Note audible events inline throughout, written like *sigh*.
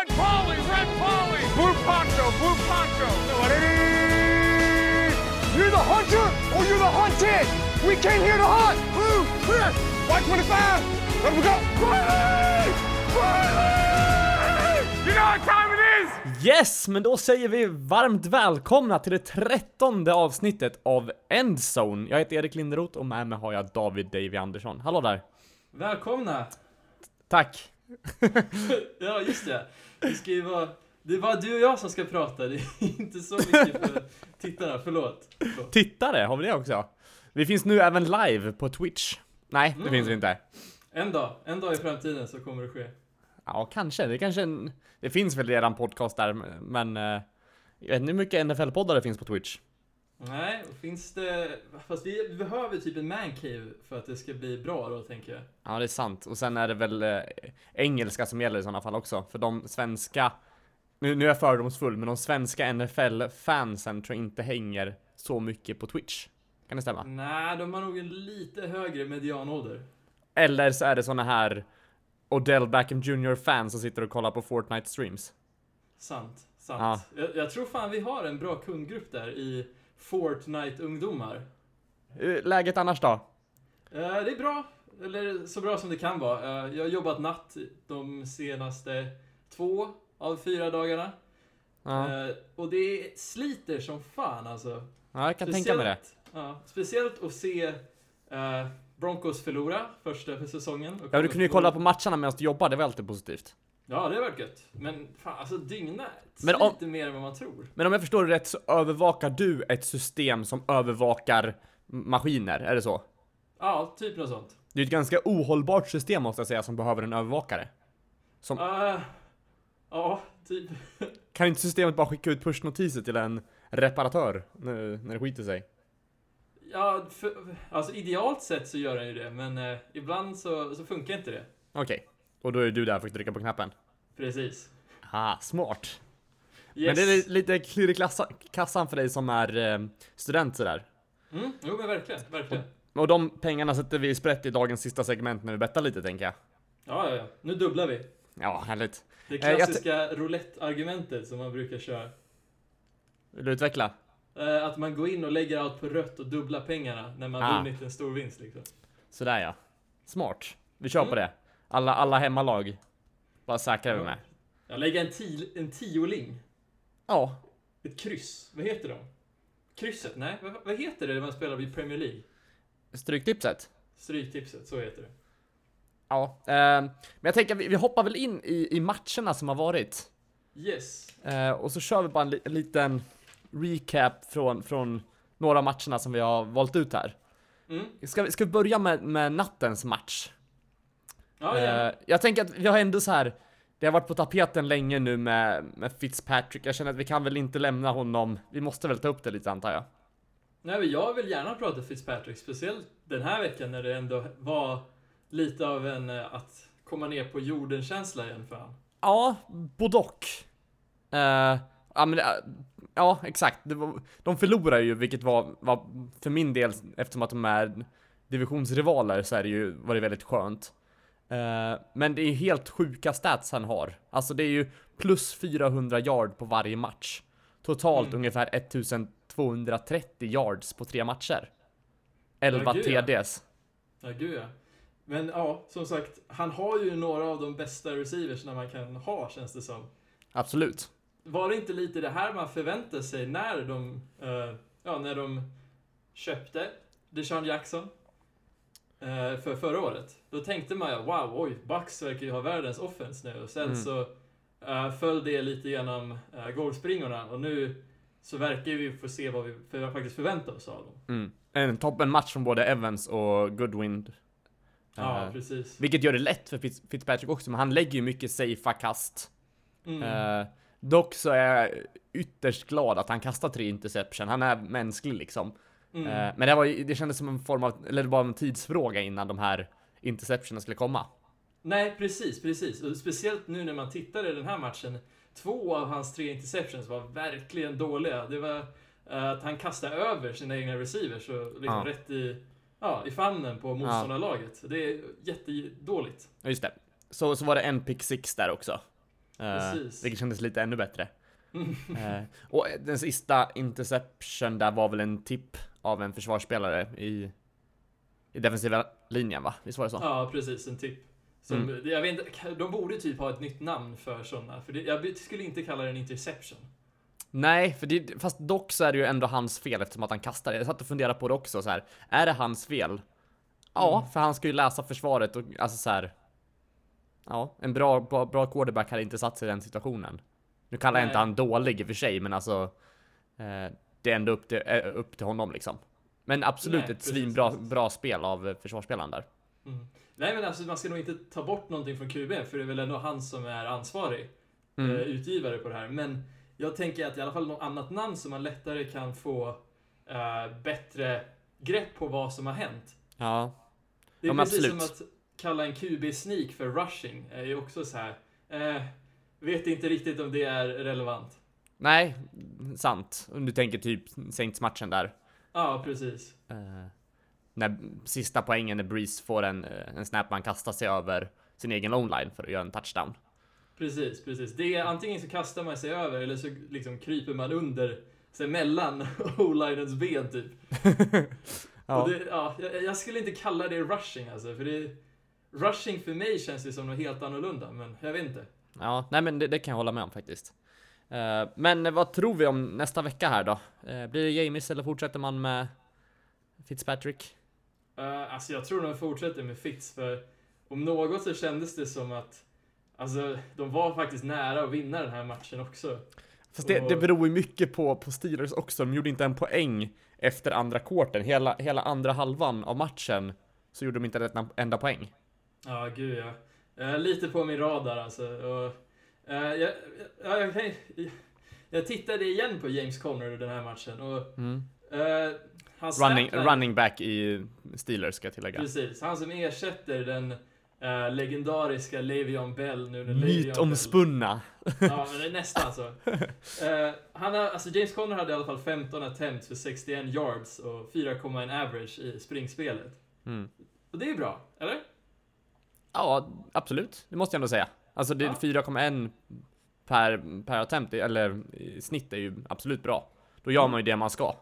Red Polly, Red Polly, Blue Poncho, Blue Poncho. You're the hunter or you're the hunted. We came here to hunt. Blue, clear. White 25. Let me go. Riley! Riley! You know what time it is? Yes, men då säger vi varmt välkomna till det trettonde avsnittet av Endzone. Jag heter Erik Linderoth och med mig har jag David Davy Andersson. Hallå där! Välkomna! Tack! *laughs* Ja, just det. Det ska ju vara... Det är bara du och jag som ska prata, det är *laughs* inte så mycket för tittarna, förlåt. förlåt. Tittare, har vi det också? Vi finns nu även live på Twitch. Nej, det Mm. finns vi inte. En dag, en dag i framtiden så kommer det ske. Ja, kanske. Det kanske en... Det finns väl redan podcast där, men... eh, Jag vet inte hur mycket NFL-poddar det finns på Twitch. Nej, finns det... Fast vi behöver typ en mancave för att det ska bli bra då, tänker jag. Ja, det är sant. Och sen är det väl eh, engelska som gäller i sådana fall också. För de svenska, nu, nu är jag fördomsfull, men de svenska NFL-fansen tror jag inte hänger så mycket på Twitch. Kan det stämma? Nej, de har nog en lite högre medianålder. Eller så är det såna här Odell Beckham Jr-fans som sitter och kollar på Fortnite-streams. Sant, sant. Ja. Jag, jag tror fan vi har en bra kundgrupp där i Fortnite-ungdomar. Läget annars då? Eh, det är bra, eller så bra som det kan vara. Eh, jag har jobbat natt de senaste två av fyra dagarna. Ja, Eh, och det sliter som fan alltså. ja jag kan tänka mig det. Ja, speciellt att se Broncos förlora första för säsongen. Ja, du kunde ju kolla på matcherna medan du jobbar, det var alltid positivt. Ja, det har varit gött. Men fan, alltså dygna Men om- mer än vad man tror. Men om jag förstår det rätt så övervakar du ett system som övervakar maskiner, är det så? Ja, typ något sånt. Det är ett ganska ohållbart system måste jag säga som behöver en övervakare. Eh, ja, typ. *laughs* Kan inte systemet bara skicka ut pushnotiser till en reparatör när, när det skiter sig? Ja, för, alltså idealt sett så gör den ju det, men eh, ibland så, så funkar inte det. Okej, och då är du där för att trycka på knappen. Precis. Ah, smart. Yes. Men det är lite klirr i kassan för dig som är eh, student sådär. Mm, jo men verkligen, verkligen. Och de pengarna sätter vi sprätt i dagens sista segment när vi bettar lite tänker jag. Ja, ja, ja. Nu dubblar vi. Ja, härligt. Det Eh, klassiska roulette-argumentet som man brukar köra. Vill du utveckla? Eh, att man går in och lägger allt på rött och dubblar pengarna när man Ah. vunnit en stor vinst liksom. Sådär ja. Smart. Vi kör på Mm. det. Alla, alla hemmalag. Bara säkrar vi med. Jag lägger en, ti- en tioling. Ja. Ett kryss. Vad heter de? Krysset? Nej, vad, vad heter det när man spelar i Premier League? Stryktipset. Stryktipset, så heter det. Ja. Eh, men jag tänker vi, vi hoppar väl in i, i matcherna som har varit. Yes. Eh, och så kör vi bara en, li, en liten recap från, från några av matcherna som vi har valt ut här. Mm. Ska, vi- ska vi börja med, med nattens match? Ja, ja. Eh, jag tänker att vi har ändå så här. Det har varit på tapeten länge nu med, med Fitzpatrick. Jag känner att vi kan väl inte lämna honom. Vi måste väl ta upp det lite antar jag. Nej, men jag vill gärna prata Fitzpatrick, speciellt den här veckan när det ändå var lite av en eh, att komma ner på jorden-känsla igen för han. Ja, både och. Eh, ja, men, det- ja, exakt. Var, de förlorar ju, vilket var, var för min del, eftersom att de är divisionsrivaler, så är det ju, var det väldigt skönt. Eh, men det är helt sjuka stats han har. Alltså det är ju plus 400 yard på varje match. Totalt Mm. ungefär 1230 yards på tre matcher. 11 Ja, gud, ja. TDs. Ja, gud ja. Men ja, som sagt, han har ju några av de bästa receivers när man kan ha, känns det som. Absolut. Var det inte lite det här man förväntade sig när de, eh, ja, när de köpte Deshaun Jackson för förra året? Då tänkte man ju, wow, oj, Bucks verkar ju ha världens offense nu. Och sen Mm. så uh, föll det lite genom uh, golfspringorna och nu så verkar vi få se vad vi för, faktiskt förväntar oss av dem. Mm. En toppen match från både Evans och Goodwin. Ja, Eh, precis. Vilket gör det lätt för Fitz, Fitzpatrick också, men han lägger ju mycket safea kast. Mm. Eh, dock så är jag ytterst glad att han kastar tre interception. Han är mänsklig liksom. Mm. Eh, men det, var, det kändes som en form av, eller det var en tidsfråga innan de här interceptionerna skulle komma. Nej, precis, precis. Och speciellt nu när man tittar i den här matchen. Två av hans tre interceptions var verkligen dåliga. Det var eh, att han kastade över sina egna receivers och liksom Ja. rätt i, ja, i famnen på motståndarlaget. Det är jättedåligt. Ja, just det. Så, så var det en pick six där också. Eh, Precis. vilket kändes lite ännu bättre. Eh, och den sista interception där var väl en tipp av en försvarsspelare i, i defensiva linjen va? Visst var det så? Ja, precis. En tipp. Som, Mm. jag vet inte, de borde typ ha ett nytt namn för sådana. För det, jag skulle inte kalla det en interception. Nej, för det, fast dock så är det ju ändå hans fel eftersom att han kastar det. Jag satt och funderade på det också så här. Är det hans fel? Ja, Mm. för han ska ju läsa försvaret och alltså så här. Ja, en bra, bra, bra quarterback hade inte satt sig i den situationen. Nu kallar jag inte Nej. han dålig i och för sig, men alltså. Eh, det är ändå upp till, eh, upp till honom liksom. Men absolut Nej, ett svinbra bra spel av eh, försvarsspelaren där. Mm. Nej men alltså man ska nog inte ta bort någonting från QB för det är väl ändå han som är ansvarig Mm. eh, utgivare på det här. Men jag tänker att i alla fall något annat namn som man lättare kan få eh, bättre grepp på vad som har hänt. Ja, Det är Ja, precis absolut. som att kalla en QB-sneak för rushing är ju också så här. Eh, vet inte riktigt om det är relevant. Nej, sant. Om du tänker typ Saints-matchen där. Ja, precis. Eh, när sista poängen när Breeze får en, eh, en snap man kastar sig över sin egen online för att göra en touchdown. Precis, precis. Det är antingen så kastar man sig över eller så liksom kryper man under, här, mellan *laughs* o-linens ben typ. *laughs* Ja. Det, ja, jag, skulle inte kalla det rushing alltså, för det... Rushing för mig känns det som något helt annorlunda, men jag vet inte. ja, nej men det, det kan jag hålla med om faktiskt. Eh, men vad tror vi om nästa vecka här då? Eh, blir det James eller fortsätter man med Fitzpatrick? Uh, alltså jag tror de fortsätter med Fitz, för om något så kändes det som att Alltså, de var faktiskt nära att vinna den här matchen också. Fast det, Och- det beror ju mycket på, på Steelers också. De gjorde inte en poäng efter andra kvarten. Hela, hela andra halvan av matchen så gjorde de inte en enda poäng. Ja, gud ja. Uh, lite på min radar alltså. Och, jag, jag, jag, kan- jag tittade igen på James Conner i den här matchen och Mm. uh, hans Running, running back i Steelers ska jag tillägga. Precis, han som ersätter den eh, legendariska Le'Veon Bell nu när Mytomspunna. Ja, men det är nästan så. *laughs* Eh, han har, alltså James Conner hade i alla fall 15 attempts för 61 yards och 4,1 average i springspelet. Mm. Och det är bra, eller? Ja, absolut. Det måste jag ändå säga. Alltså det är Ja. 4,1 per, per attempt, eller i snitt är ju absolut bra. Då gör man ju det man ska.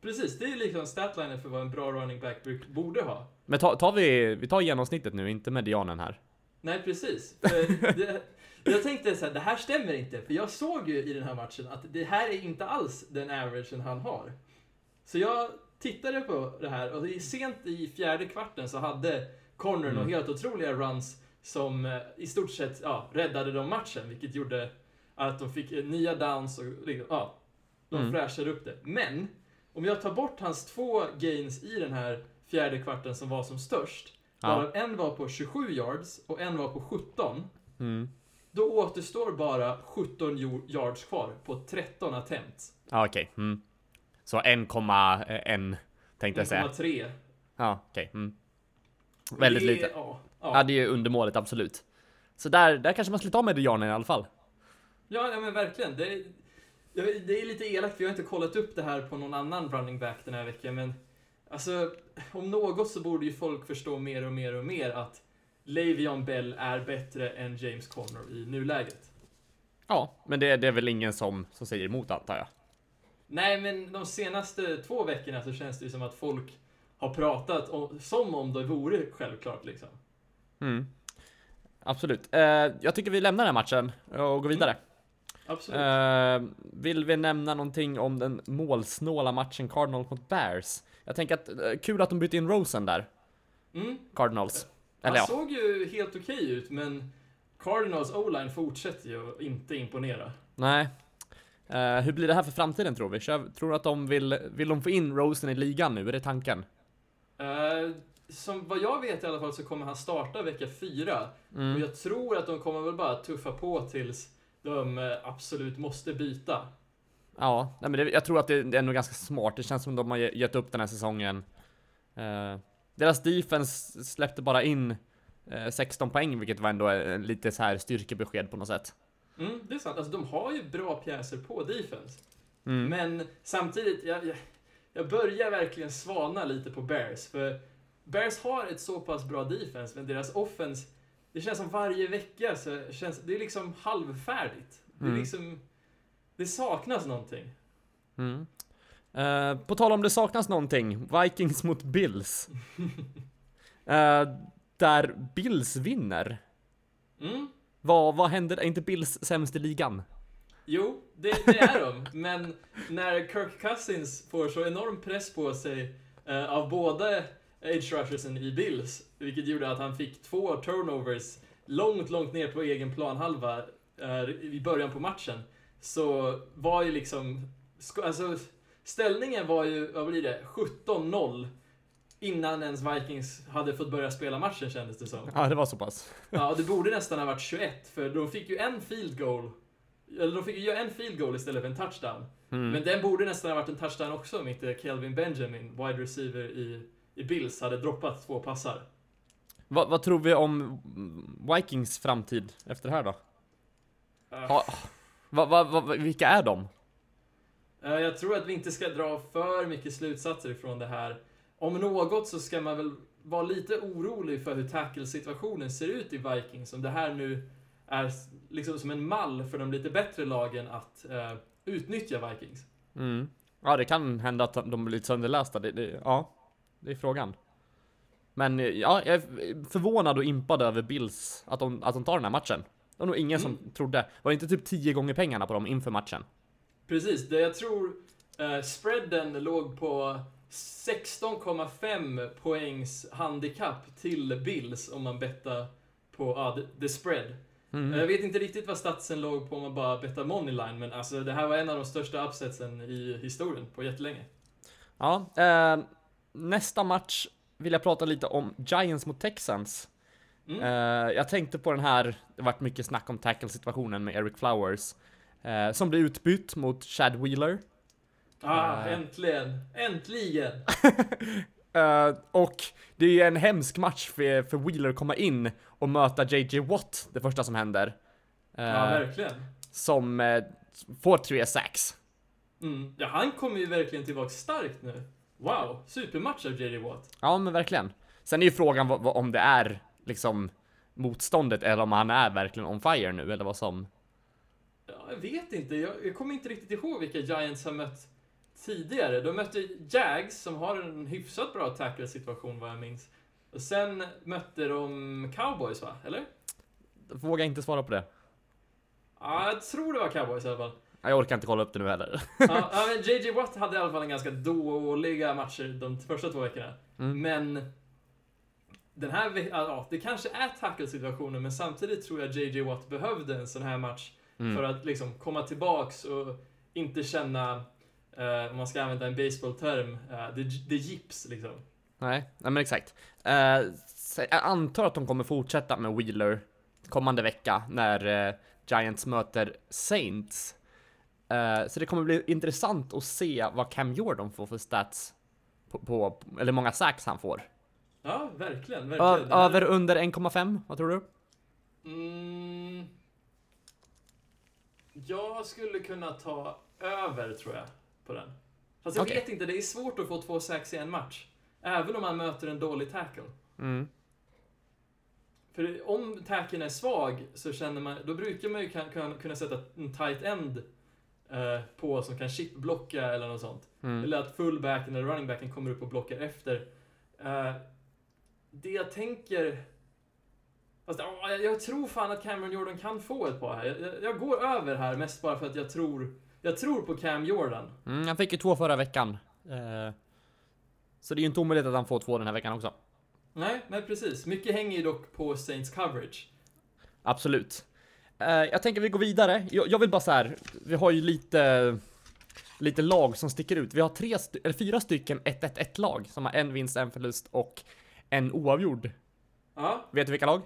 Precis, det är liksom statlinen för vad en bra running back borde ha. Men ta, tar vi, vi tar genomsnittet nu, inte medianen här. Nej, precis. *laughs* Det, jag tänkte så här, det här stämmer inte. För jag såg ju i den här matchen att det här är inte alls den averagen han har. Så jag tittade på det här och sent i fjärde kvarten så hade Connor Mm. några helt otroliga runs som eh, i stort sett ja, räddade de matchen, vilket gjorde att de fick eh, nya downs och liksom, ja, de Mm. fräschade upp det. Men om jag tar bort hans två gains i den här fjärde kvarten som var som störst, Ja. en var på 27 yards och en var på 17, Mm. då återstår bara 17 jo- yards kvar på 13 attempts. Ja, okej. Mm. Så 1,1 tänkte jag säga. 1,3. Ja, okej. Mm. Väldigt Det lite. Ja, Ja, det är ju undermåligt, absolut. Så där, där kanske man skulle ta medianen i alla fall. ja, ja men verkligen. Det det är lite elakt, för jag har inte kollat upp det här på någon annan running back den här veckan, men alltså, om något så borde ju folk förstå mer och mer och mer att Le'Veon Bell är bättre än James Conner i nuläget. Ja, men det, det är väl ingen som, som säger emot antar jag. Nej, men de senaste två veckorna så känns det ju som att folk har pratat om, som om det vore självklart liksom. Mm. Absolut. Eh, jag tycker vi lämnar den här matchen och går vidare. Absolut. Eh, vill vi nämna någonting om den målsnåla matchen Cardinals mot Bears? Jag tänker att, eh, kul att de bytte in Rosen där, Mm. Cardinals. Han Eller ja, såg ju helt okej ut, men Cardinals O-line fortsätter ju att inte imponera. nej. Eh, hur blir det här för framtiden tror vi? Kör, tror du att de vill, vill de få in Rosen i ligan nu? Är det tanken? Som vad jag vet i alla fall så kommer han starta vecka fyra. Och Mm. jag tror att de kommer väl bara tuffa på tills de eh, absolut måste byta. Ja, nej, men det, jag tror att det, det är ändå ganska smart. Det känns som de har ge- gett upp den här säsongen. Eh, deras defense släppte bara in eh, 16 poäng, vilket var ändå eh, lite så här styrkebesked på något sätt. Mm, det är sant. Alltså de har ju bra pjäser på defense. Mm. Men samtidigt, jag, jag, jag börjar verkligen svana lite på Bears. För Bears har ett så pass bra defense, men deras offense det känns som varje vecka så känns det är liksom halvfärdigt. Det är Mm. liksom, det saknas någonting. Mm. Eh, på tal om det saknas någonting, Vikings mot Bills. *laughs* Eh, där Bills vinner. Mm. Vad, vad händer? Är inte Bills sämst i ligan? Jo, det, det är de. Men när Kirk Cousins får så enorm press på sig eh, av båda edge rushersen i Bills, vilket gjorde att han fick två turnovers långt, långt ner på egen planhalva eh, i början på matchen, så var ju liksom, alltså ställningen var ju, vad blir det, 17-0 innan ens Vikings hade fått börja spela matchen kändes det som. Ja, det var så pass. *laughs* Ja, det borde nästan ha varit 21, för de fick ju en field goal. Eller de fick ju en field goal istället för en touchdown. Mm. Men den borde nästan ha varit en touchdown också om inte Kelvin Benjamin, wide receiver i Bills, hade droppat två passar. Vad, vad tror vi om Vikings framtid efter det här då? Uh, Ha, vad, vad, vilka är de? eh, jag tror att vi inte ska dra för mycket slutsatser ifrån det här. Om något så ska man väl vara lite orolig för hur tackle-situationen ser ut i Vikings. Om det här nu är liksom som en mall för de lite bättre lagen att eh, utnyttja Vikings. Mm. Ja, det kan hända att de blir lite sönderlästa. Det, det, ja, det är frågan. Men eh, ja, jag är förvånad och impad över Bills, att de, att de tar den här matchen. Det var nog ingen som trodde. Var det inte typ 10 gånger pengarna på dem inför matchen? Precis, det jag tror eh, spreaden låg på 16,5 poängs handikapp till Bills om man bettar på the, the spread. Mm. Jag vet inte riktigt vad statsen låg på om man bara bettar moneyline, men alltså det här var en av de största upsetsen i historien på jättelänge. Ja, eh, nästa match vill jag prata lite om Giants mot Texans. Mm. Eh, jag tänkte på den här, det varit mycket snack om tackle-situationen med Eric Flowers. Eh, som blir utbytt mot Chad Wheeler. Ah, eh. äntligen! Äntligen! *laughs* Och det är ju en hemsk match för, för Wheeler att komma in och möta JJ Watt, det första som händer. Ja, verkligen. som får tre sacks. Mm. Ja, han kommer ju verkligen tillbaka starkt nu. Wow, supermatch av JJ Watt. Ja, men verkligen. Sen är ju frågan vad, vad, om det är liksom motståndet eller om han är verkligen on fire nu eller vad som... Ja, jag vet inte, jag, jag kommer inte riktigt ihåg vilka Giants har mött tidigare. De mötte Jags som har en hyfsat bra tackle-situation vad jag minns. Och sen mötte de Cowboys va? Eller? Vågar inte svara på det. Ja, jag tror det var Cowboys i alla fall. Jag orkar inte kolla upp det nu heller. Ja, *laughs* ja, men JJ Watt hade i alla fall en ganska dåliga matcher de första två veckorna. Mm. Men den här ja, det kanske är tackle-situationen, men samtidigt tror jag JJ Watt behövde en sån här match Mm. för att liksom komma tillbaks och inte känna, eh, om man ska använda en baseballterm, uh, the, the jips liksom. Nej, nej men exakt. Eh, jag antar att de kommer fortsätta med Wheeler kommande vecka när eh, Giants möter Saints. Eh, så det kommer bli intressant att se vad Cam Jordan får för stats på, på eller många sacks han får. Ja, verkligen. Ö, verkligen. Här- över under 1,5, vad tror du? Mm, jag skulle kunna ta över, tror jag, på den. Fast jag Okej. vet inte, det är svårt att få två sacks i en match. Även om man möter en dålig tackle. Mm. För om tacken är svag så känner man, då brukar man ju kunna sätta en tight end eh, på som kan chipblocka eller något sånt. Mm. Eller att fullbacken eller runningbacken kommer upp och blockar efter. Eh, det jag tänker... Fast, ja, jag, jag tror fan att Cameron Jordan kan få ett par här. Jag, jag, jag går över här mest bara för att jag tror... Jag tror på Cam Jordan. Mm, han fick ju två förra veckan. Eh, så det är ju inte omöjligt att han får två den här veckan också. Nej, nej precis. Mycket hänger ju dock på Saints coverage. Absolut. Eh, jag tänker vi går vidare. Jag, jag vill bara så här. vi har ju lite, lite lag som sticker ut. Vi har tre, eller fyra stycken 1-1-1 lag som har en vinst, en förlust och en oavgjord. Ja, Vet du vilka lag?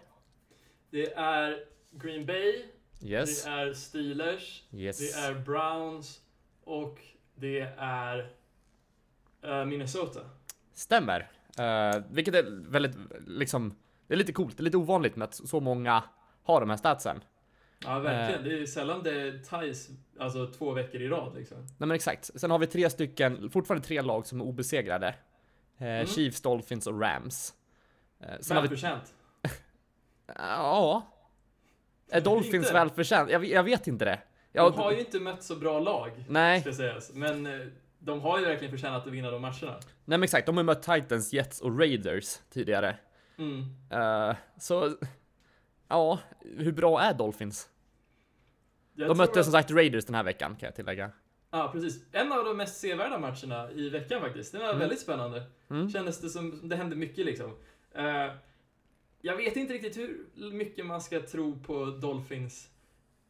det är Green Bay, Yes. det är Steelers, Yes. det är Browns och det är eh, Minnesota. Stämmer. Eh, vilket är väldigt, liksom, det är lite coolt. Det är lite ovanligt med att så många har de här statsen. Ja, verkligen. Det är sällan det ties alltså två veckor i rad liksom. Nej men exakt. Sen har vi tre stycken, fortfarande tre lag som är obesegrade. Eh, Chiefs, Dolphins och Rams. Eh, sen har vi Välförtjänt. *laughs* Ja. Är Dolphins Inte. välförtjänt? Jag, jag vet inte det. De Jag, har ju inte mött så bra lag, Nej. ska sägas. Men eh, de har ju verkligen förtjänat att vinna de matcherna. Nej men exakt, de har mött Titans, Jets och Raiders tidigare. Mm. Eh, så, ja, hur bra är Dolphins? De mötte att- som sagt Raiders den här veckan kan jag tillägga. Ja, precis. En av de mest sevärda matcherna i veckan faktiskt. Det var väldigt spännande. Mm. Kändes det som, det hände mycket liksom. Eh, jag vet inte riktigt hur mycket man ska tro på Dolphins.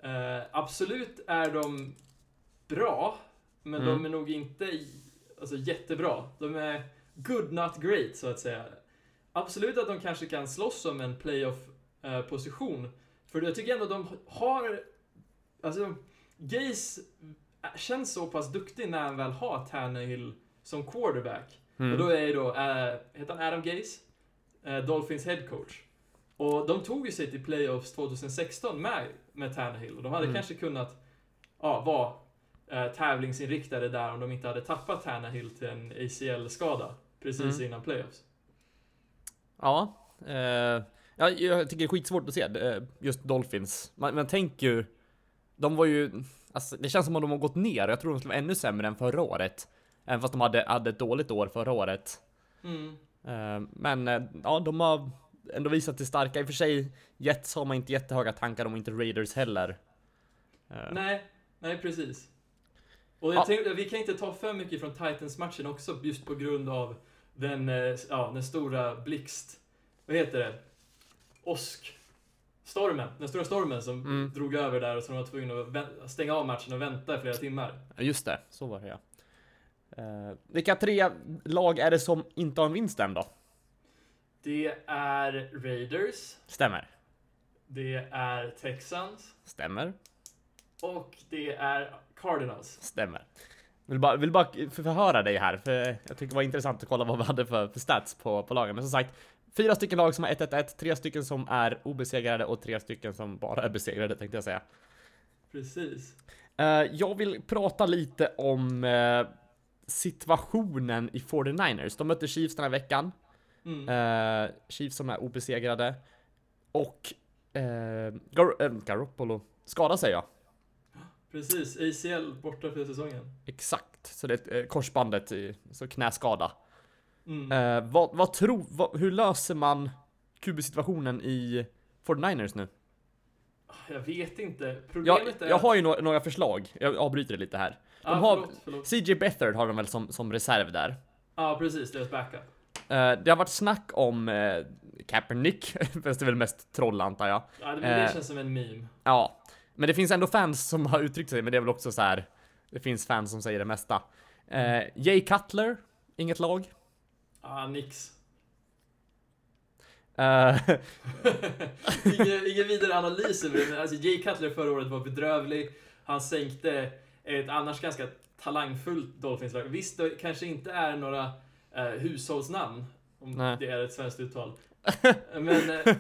Eh, absolut är de bra, men Mm. de är nog inte alltså, jättebra. De är good not great, så att säga. Absolut att de kanske kan slåss om en playoff-position. För jag tycker ändå de har... Alltså, Gaze känns så pass duktig när han väl har Tannehill som quarterback. Mm. Och då är ju då, äh, heter han Adam Gaze? Eh, Dolphins head coach. Och de tog ju sig till playoffs 2016 med, med Tannehill. Och de hade Mm. kanske kunnat ja, vara eh, tävlingsinriktade där om de inte hade tappat Tannehill till en ACL-skada precis Mm. innan playoffs. Ja, eh, ja, jag tycker det är skitsvårt att se eh, just Dolphins. Man, man tänker ju, de var ju, alltså, det känns som att de har gått ner. Jag tror de skulle vara ännu sämre än förra året. Även fast de hade, hade ett dåligt år förra året. Mm. Eh, men eh, ja, de har ändå visat sig starka. I och för sig, Jets har man inte jättehöga tankar om, och inte Raiders heller. Eh, Nej, nej precis. Och Ja. tänkte, vi kan inte ta för mycket från Titans-matchen också just på grund av den, ja, den stora blixt... Vad heter det? Åsk. Stormen. Den stora stormen som Mm. drog över där och så de var tvungna att stänga av matchen och vänta i flera timmar. Just det, så var det ja. Eh, vilka tre lag är det som inte har en vinst än då? Det är Raiders, Stämmer. det är Texans Stämmer. och det är Cardinals. Stämmer. Vill bara, vill bara för- förhöra dig här, för jag tycker det var intressant att kolla vad vi hade för, för stats på, på lagen. Men som sagt, fyra stycken lag som har 1-1-1, tre stycken som är obesegrade och tre stycken som bara är besegrade tänkte jag säga. Precis. Eh, jag vill prata lite om eh, situationen i 49ers. De mötte Chiefs den här veckan. Mm. Eh, Chiefs som är obesegrade. Och Gar- Garoppolo skadar sig ja. Precis. ACL borta för säsongen. Exakt, så det är korsbandet, i, så knäskada. Mm. Eh, vad, vad tror, vad, hur löser man QB-situationen i 49ers nu? Jag vet inte. Jag, Problemet är jag har ju några, några förslag, jag avbryter det lite här. De ah, har, förlåt, förlåt. CJ Beathard har de väl som, som reserv där. Ja, precis. Deras backup. Eh, det har varit snack om eh, Kaepernick, *laughs* fast det är väl mest troll antar jag. Ja, det, men det Eh. känns som en meme. Ja, men det finns ändå fans som har uttryckt sig, men det är väl också så här. Det finns fans som säger det mesta. Eh, Jay Cutler, inget lag. Ah, nix. Eh, *laughs* ingen, ingen vidare analys över det, men alltså Jay Cutler förra året var bedrövlig. Han sänkte ett annars ganska talangfullt Dolphins-lag. Visst, det kanske inte är några eh, hushållsnamn, om Nej. det är ett svenskt uttal. *laughs* Men eh,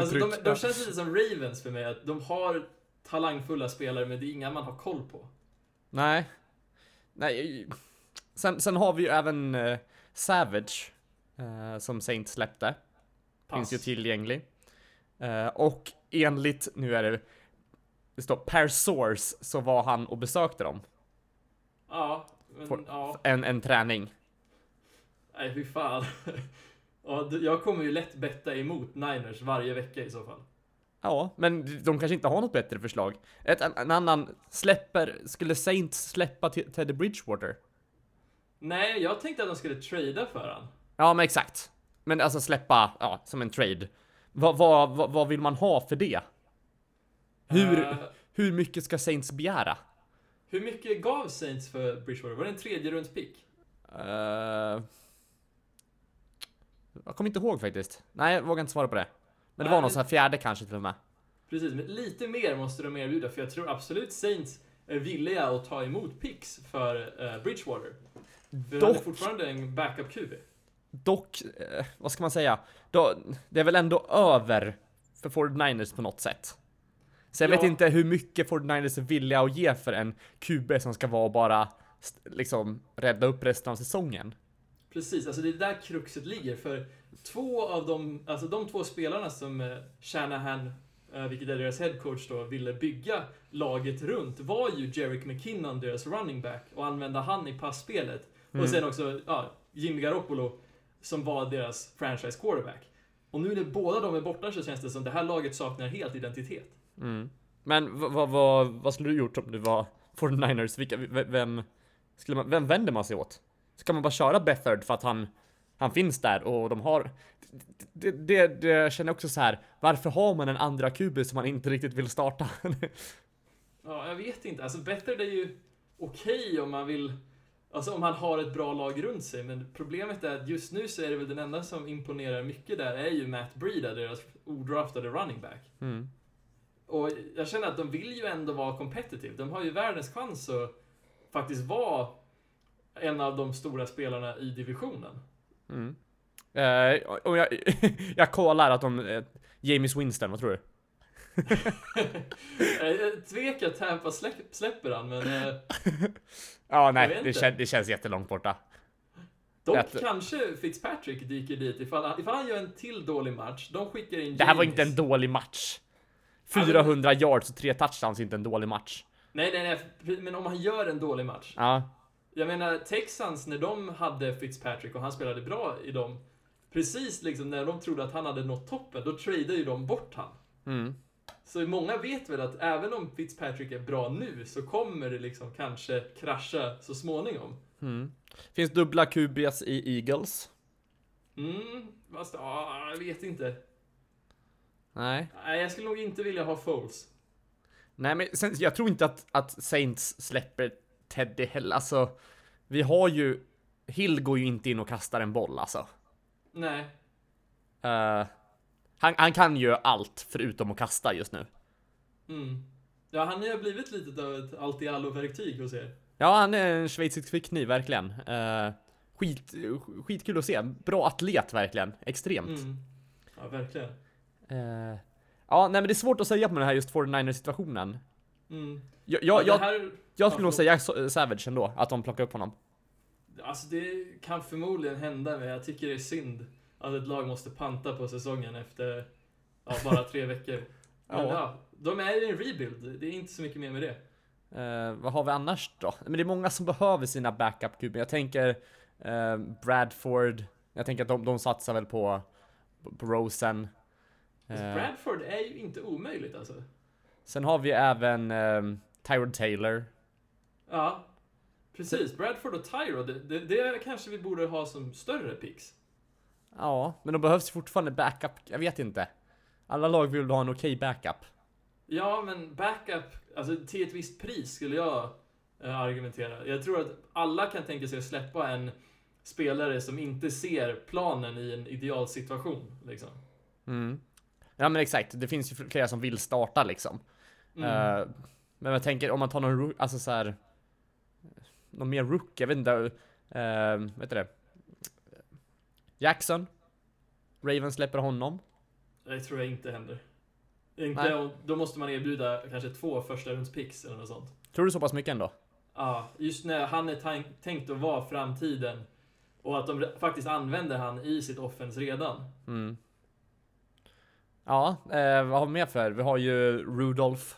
alltså, de, de känns lite som Ravens för mig, att de har talangfulla spelare, men det är inga man har koll på. Nej. Nej. Sen, sen har vi ju även eh, Savage, eh, som Saint släppte. Pass. Finns ju tillgänglig. Eh, och enligt, nu är det, det står per source, så var han och besökte dem. Ja, men Får- ja. En, en träning. Nej, fy fan. *laughs* ja, jag kommer ju lätt betta emot Niners varje vecka i så fall. Ja, men de kanske inte har något bättre förslag. Ett, en, en annan, släpper, skulle Saints släppa till Teddy Bridgewater? Nej, jag tänkte att de skulle trada för han. Ja, men exakt. Men alltså släppa, ja, som en trade. Vad, vad, vad, vad vill man ha för det? Hur, Eh, hur mycket ska Saints begära? hur mycket gav Saints för Bridgewater? Var det en tredje runds pick? Eh, jag kommer inte ihåg faktiskt. Nej, jag vågar inte svara på det. Men det Nej, var någon sån här fjärde kanske till och med. Precis, men lite mer måste de erbjuda för jag tror absolut Saints är villiga att ta emot picks för eh, Bridgewater. För han är Dock- fortfarande en backup QB. Dock, eh, vad ska man säga? Då, det är väl ändå över för 49ers på något sätt. Så jag vet Ja. inte hur mycket 49ers är villiga att ge för en QB som ska vara bara liksom rädda upp resten av säsongen. Precis, alltså det är där kruxet ligger. För två av de, alltså de två spelarna som eh, Shanahan, vilket är deras headcoach då, ville bygga laget runt var ju Jerick McKinnon, deras running back, och använda han i passspelet. Mm. Och sen också ja, Jimmy Garoppolo, som var deras franchise quarterback. Och nu när båda de är borta så känns det som det här laget saknar helt identitet. Mm. Men vad, vad, vad, skulle du gjort om du var 49ers? Vilka, vem, skulle man, vem vänder man sig åt? Ska man bara köra Bethard för att han, han finns där och de har... Det, det, det jag känner också så här. varför har man en andra QB som man inte riktigt vill starta? Ja, jag vet inte. Alltså Better är ju okej om man vill... Alltså om man har ett bra lag runt sig, men problemet är att just nu så är det väl den enda som imponerar mycket där är ju Matt Breida, deras odraftade running back. Mm. Och jag känner att de vill ju ändå vara competitive. De har ju världens chans att faktiskt vara en av de stora spelarna i divisionen. Mm. Eh, och jag, *laughs* jag kollar att de... Eh, James Winston, vad tror du? Jag *laughs* jag tvekar att Tampa släpp, släpper han, men eh, *laughs* Ja, nej, det, kän, det känns jättelångt borta. dock Rätt. kanske Fitzpatrick dyker dit ifall, han- ifall han gör en till dålig match. De skickar in Det här var inte en dålig match. Ja, men- 400 yards och tre touchdowns är inte en dålig match. Nej, nej, nej, men om han gör en dålig match. Ja, Jag menar, Texans, när de hade Fitzpatrick och han spelade bra i dem, precis liksom när de trodde att han hade nått toppen, då tradade ju de bort han. mm. Så många vet väl att även om Fitzpatrick är bra nu så kommer det liksom kanske krascha så småningom. Mm. Finns dubbla QBs i Eagles? Mm, fast ja, jag vet inte. Nej. Nej, jag skulle nog inte vilja ha Foles. Nej, men sen, jag tror inte att, att Saints släpper Teddy heller. Alltså, vi har ju... Hill går ju inte in och kastar en boll alltså. Nej. Eh, han, han kan ju allt förutom att kasta just nu. Mm. Ja, han har ju blivit lite av ett allt-i-allo-verktyg hos er. Ja, han är en schweizisk fickkniv, verkligen. Eh, skit, skitkul att se. Bra atlet, verkligen. Extremt. Mm. Ja, verkligen. Eh, ja, nej men det är svårt att säga på den här just 49ers situationen. Mm. Jag, Ja, jag, här, jag skulle nog säga Sa- Savage ändå, att de plockar upp honom. Alltså det kan förmodligen hända, men jag tycker det är synd att ett lag måste panta på säsongen efter ja, bara tre veckor. *laughs* Men Ja. ja. de är i en rebuild, det är inte så mycket mer med det. Eh, vad har vi annars då? Men det är många som behöver sina backup kuber. Jag tänker eh, Bradford. Jag tänker att de, de satsar väl på, på Rosen. Alltså, Eh, Bradford är ju inte omöjligt alltså. Sen har vi även eh, Tyrod Taylor. Ja, precis. Bradford och Tyro, det, det, kanske vi borde ha som större picks. Ja, men de behövs fortfarande backup. Jag vet inte. Alla lag vill ha en okej backup. Ja, men backup, alltså till ett visst pris skulle jag eh, argumentera. Jag tror att alla kan tänka sig att släppa en spelare som inte ser planen i en idealsituation. Liksom. Mm. Ja men exakt, det finns ju flera som vill starta liksom. Mm. Eh, men jag tänker om man tar någon, alltså så här. Någon mer rook, jag vet inte. Uh, vet du det? Jackson. Raven släpper honom. Det tror jag inte händer. Inte då måste man erbjuda kanske två första runds picks eller något sånt. Tror du så pass mycket ändå? Ja, just när han är tänkt att vara framtiden och att de faktiskt använder han i sitt offens redan. Mm. Ja, eh, vad har vi mer för? Vi har ju Rudolph.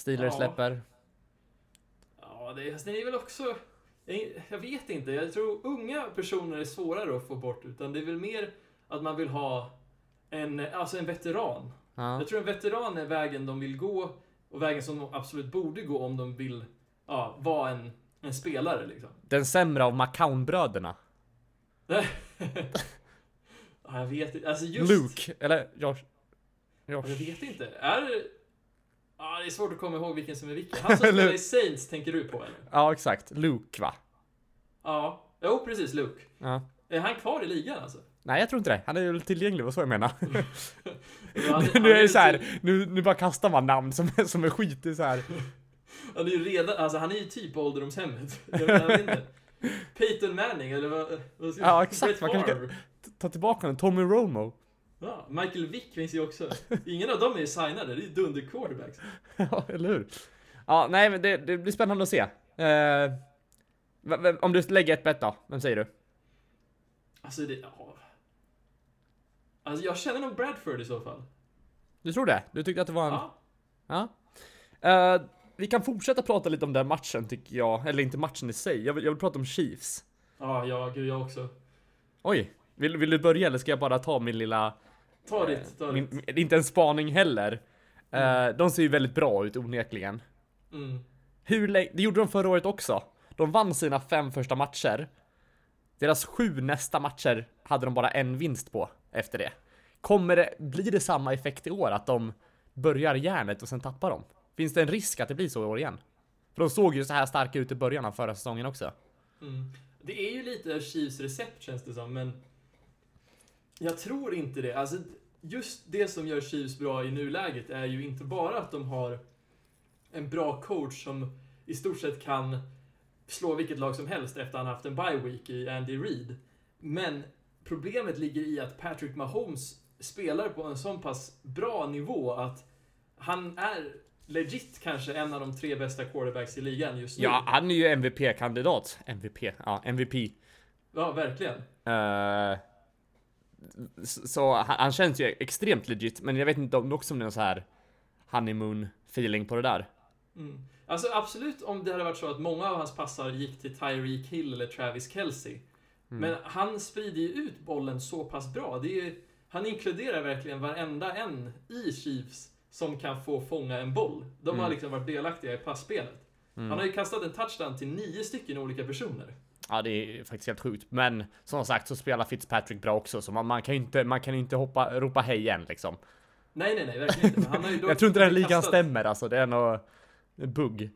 Steelers Ja. släpper. Ja, det, alltså, det är väl också... Jag, jag vet inte, jag tror unga personer är svårare att få bort, utan det är väl mer att man vill ha en, alltså en veteran. Ja. Jag tror en veteran är vägen de vill gå och vägen som de absolut borde gå om de vill ja, vara en, en spelare liksom. Den sämre av McCown-bröderna. *laughs* Ja, jag vet inte, alltså just... Luke, eller Josh. Josh. Jag vet inte. Är Ja, det är svårt att komma ihåg vilken som är vilken. Han som *laughs* spelar i Saints tänker du på eller? Ja, exakt. Luke va? Ja. Jo, precis. Luke. Ja. Är han kvar i ligan alltså? Nej, jag tror inte det. Han är ju tillgänglig, vad så jag menar. *laughs* Han, han nu är det ju så här, typ- nu, nu bara kastar man namn som, som är skit. Det är så här. *laughs* Han är ju redan, alltså han är ju typ på ålderdomshemmet. Jag vet, inte. Peyton Manning eller vad? vad ska Ja, exakt. Man kanske- Favre. Ta tillbaka den. Tommy Romo. Ja, Michael Vick finns ju också. Ingen av dem är signade, det är ju dunder quarterbacks. *laughs* Ja, eller hur? Ja, nej, men det, det blir spännande att se. Eh, vem- om du lägger ett bett då, vem säger du? Alltså det, ja. Alltså jag känner nog Bradford i så fall. Du tror det? Du tyckte att det var en... Ja. Ja. Eh, vi kan fortsätta prata lite om den matchen tycker jag. Eller inte matchen i sig. Jag vill, jag vill prata om Chiefs. Ja, ja, gud jag också. Oj, vill, vill du börja eller ska jag bara ta min lilla... Ta ditt, ta ditt. min, inte en spaning heller. Eh, de ser ju väldigt bra ut onekligen. Mm. Hur det gjorde de förra året också. De vann sina fem första matcher. Deras sju nästa matcher hade de bara en vinst på efter det. Kommer det, blir det samma effekt i år? Att de börjar järnet och sen tappar de? Finns det en risk att det blir så i år igen? För de såg ju så här starka ut i början av förra säsongen också. Mm. Det är ju lite Chiefs recept känns det som, men jag tror inte det. Alltså, just det som gör Chiefs bra i nuläget är ju inte bara att de har en bra coach som i stort sett kan slå vilket lag som helst efter att han haft en bye week i Andy Reid. Men problemet ligger i att Patrick Mahomes spelar på en så pass bra nivå att han är legit kanske en av de tre bästa quarterbacks i ligan just nu. Ja, han är ju MVP-kandidat. MVP, ja, MVP. ja verkligen. S- så han, han känns ju extremt legit, men jag vet inte om det också är någon så här honeymoon feeling på det där. Mm. Alltså absolut om det hade varit så att många av hans passar gick till Tyreek Hill eller Travis Kelce. Men han sprider ju ut bollen så pass bra. Det är, ju- han inkluderar verkligen varenda en i Chiefs som kan få fånga en boll. De har Mm. liksom varit delaktiga i passspelet. Han har ju kastat en touchdown till nio stycken olika personer. Ja, det är faktiskt helt sjukt. Men som sagt så spelar Fitzpatrick bra också, så man, man kan ju inte, man kan inte hoppa, ropa hej igen liksom. Nej, nej, nej, verkligen inte. Men Han har ju *laughs* Jag tror inte den ligan stämmer alltså, det är nog bugg.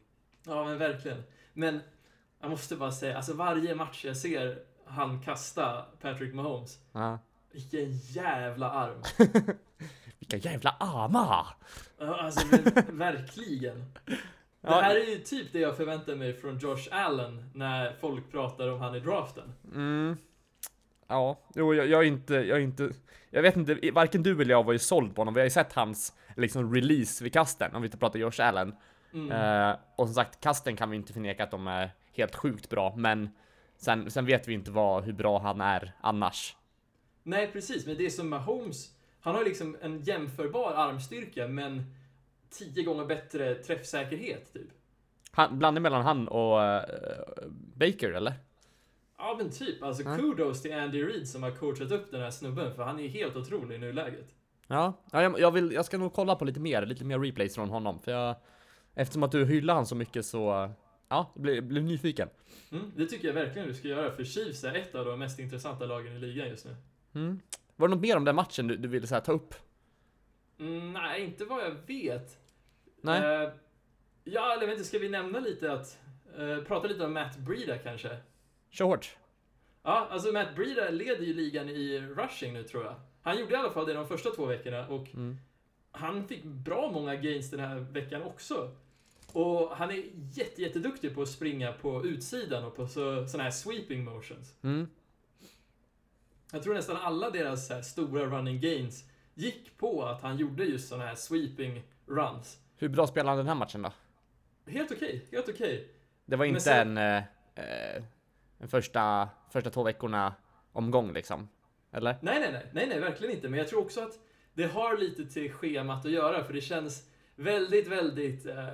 Ja, men verkligen. Men jag måste bara säga, alltså varje match jag ser han kasta Patrick Mahomes, Ja. vilken jävla arm. *laughs* Vilka jävla armar! Alltså ver- *laughs* verkligen. Det här är ju typ det jag förväntar mig från Josh Allen när folk pratar om han i draften. Mm. Ja, jo, jag, jag är inte, jag är inte, jag vet inte, varken du eller jag var ju såld på honom. Vi har ju sett hans liksom release vid kasten, om vi inte pratar Josh Allen. Mm. Eh, och som sagt, kasten kan vi inte förneka att de är helt sjukt bra, men sen, sen vet vi inte vad, hur bra han är annars. Nej, precis. Men det är som Mahomes, han har liksom en jämförbar armstyrka, men tio gånger bättre träffsäkerhet, typ. Han, blandning mellan han och eh, Baker, eller? Ja, men typ. Alltså, Ja. kudos till Andy Reid som har coachat upp den här snubben, för han är helt otrolig i nuläget. Ja, ja jag, jag, vill, jag ska nog kolla på lite mer, lite mer replays från honom, för jag, eftersom att du hyllar han så mycket så, ja, blir, blir nyfiken. Mm, det tycker jag verkligen du ska göra, för Chiefs är ett av de mest intressanta lagen i ligan just nu. Mm. Var det något mer om den matchen du, du ville så här, ta upp? Mm, nej, inte vad jag vet. Nej? Eh, ja, eller inte, ska vi nämna lite att... eh, prata lite om Matt Breida kanske? Kör hårt. Ja, alltså Matt Breida leder ju ligan i rushing nu tror jag. Han gjorde i alla fall det de första två veckorna och Mm. han fick bra många gains den här veckan också. Och han är jätte, jätteduktig på att springa på utsidan och på så, såna här sweeping motions. Mm. Jag tror nästan alla deras stora running gains gick på att han gjorde just såna här sweeping runs. Hur bra spelade han den här matchen då? Helt okej, helt okej. Det var inte sen- en, eh, eh, en första, första två veckorna omgång liksom? Eller? Nej, nej, nej, nej, nej, verkligen inte. Men jag tror också att det har lite till schemat att göra, för det känns väldigt, väldigt... Eh,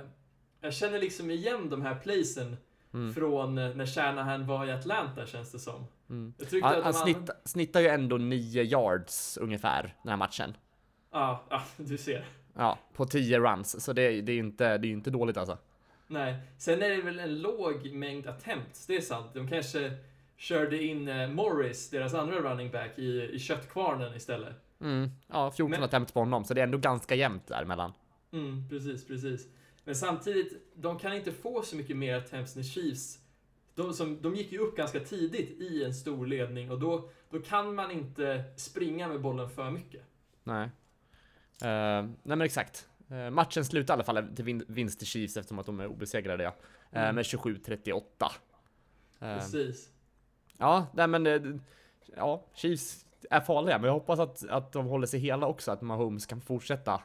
jag känner liksom igen de här placen Mm. från eh, när Shanahan var i Atlanta, känns det som. Mm. Han, han snitt, snittar ju ändå 9 yards ungefär den här matchen. Ja, ja, du ser. Ja, på 10 runs, så det, det är ju inte, det är ju inte dåligt alltså. Nej, sen är det väl en låg mängd attempts, det är sant. De kanske körde in eh, Morris, deras andra running back, i, i köttkvarnen istället. Mm. Ja, 14 Men- attempts på honom, så det är ändå ganska jämnt däremellan. Mm, precis, precis. Men samtidigt, de kan inte få så mycket mer attempts än Chiefs. De, som, de gick ju upp ganska tidigt i en stor ledning och då, då kan man inte springa med bollen för mycket. Nej. Eh, nej men exakt. Eh, matchen slutade i alla fall till vin- vinst till Chiefs eftersom att de är obesegrade ja. Eh, Mm. med 27-38. Eh, Precis. ja, nej men ja, Chiefs är farliga, men jag hoppas att, att de håller sig hela också, att Mahomes kan fortsätta.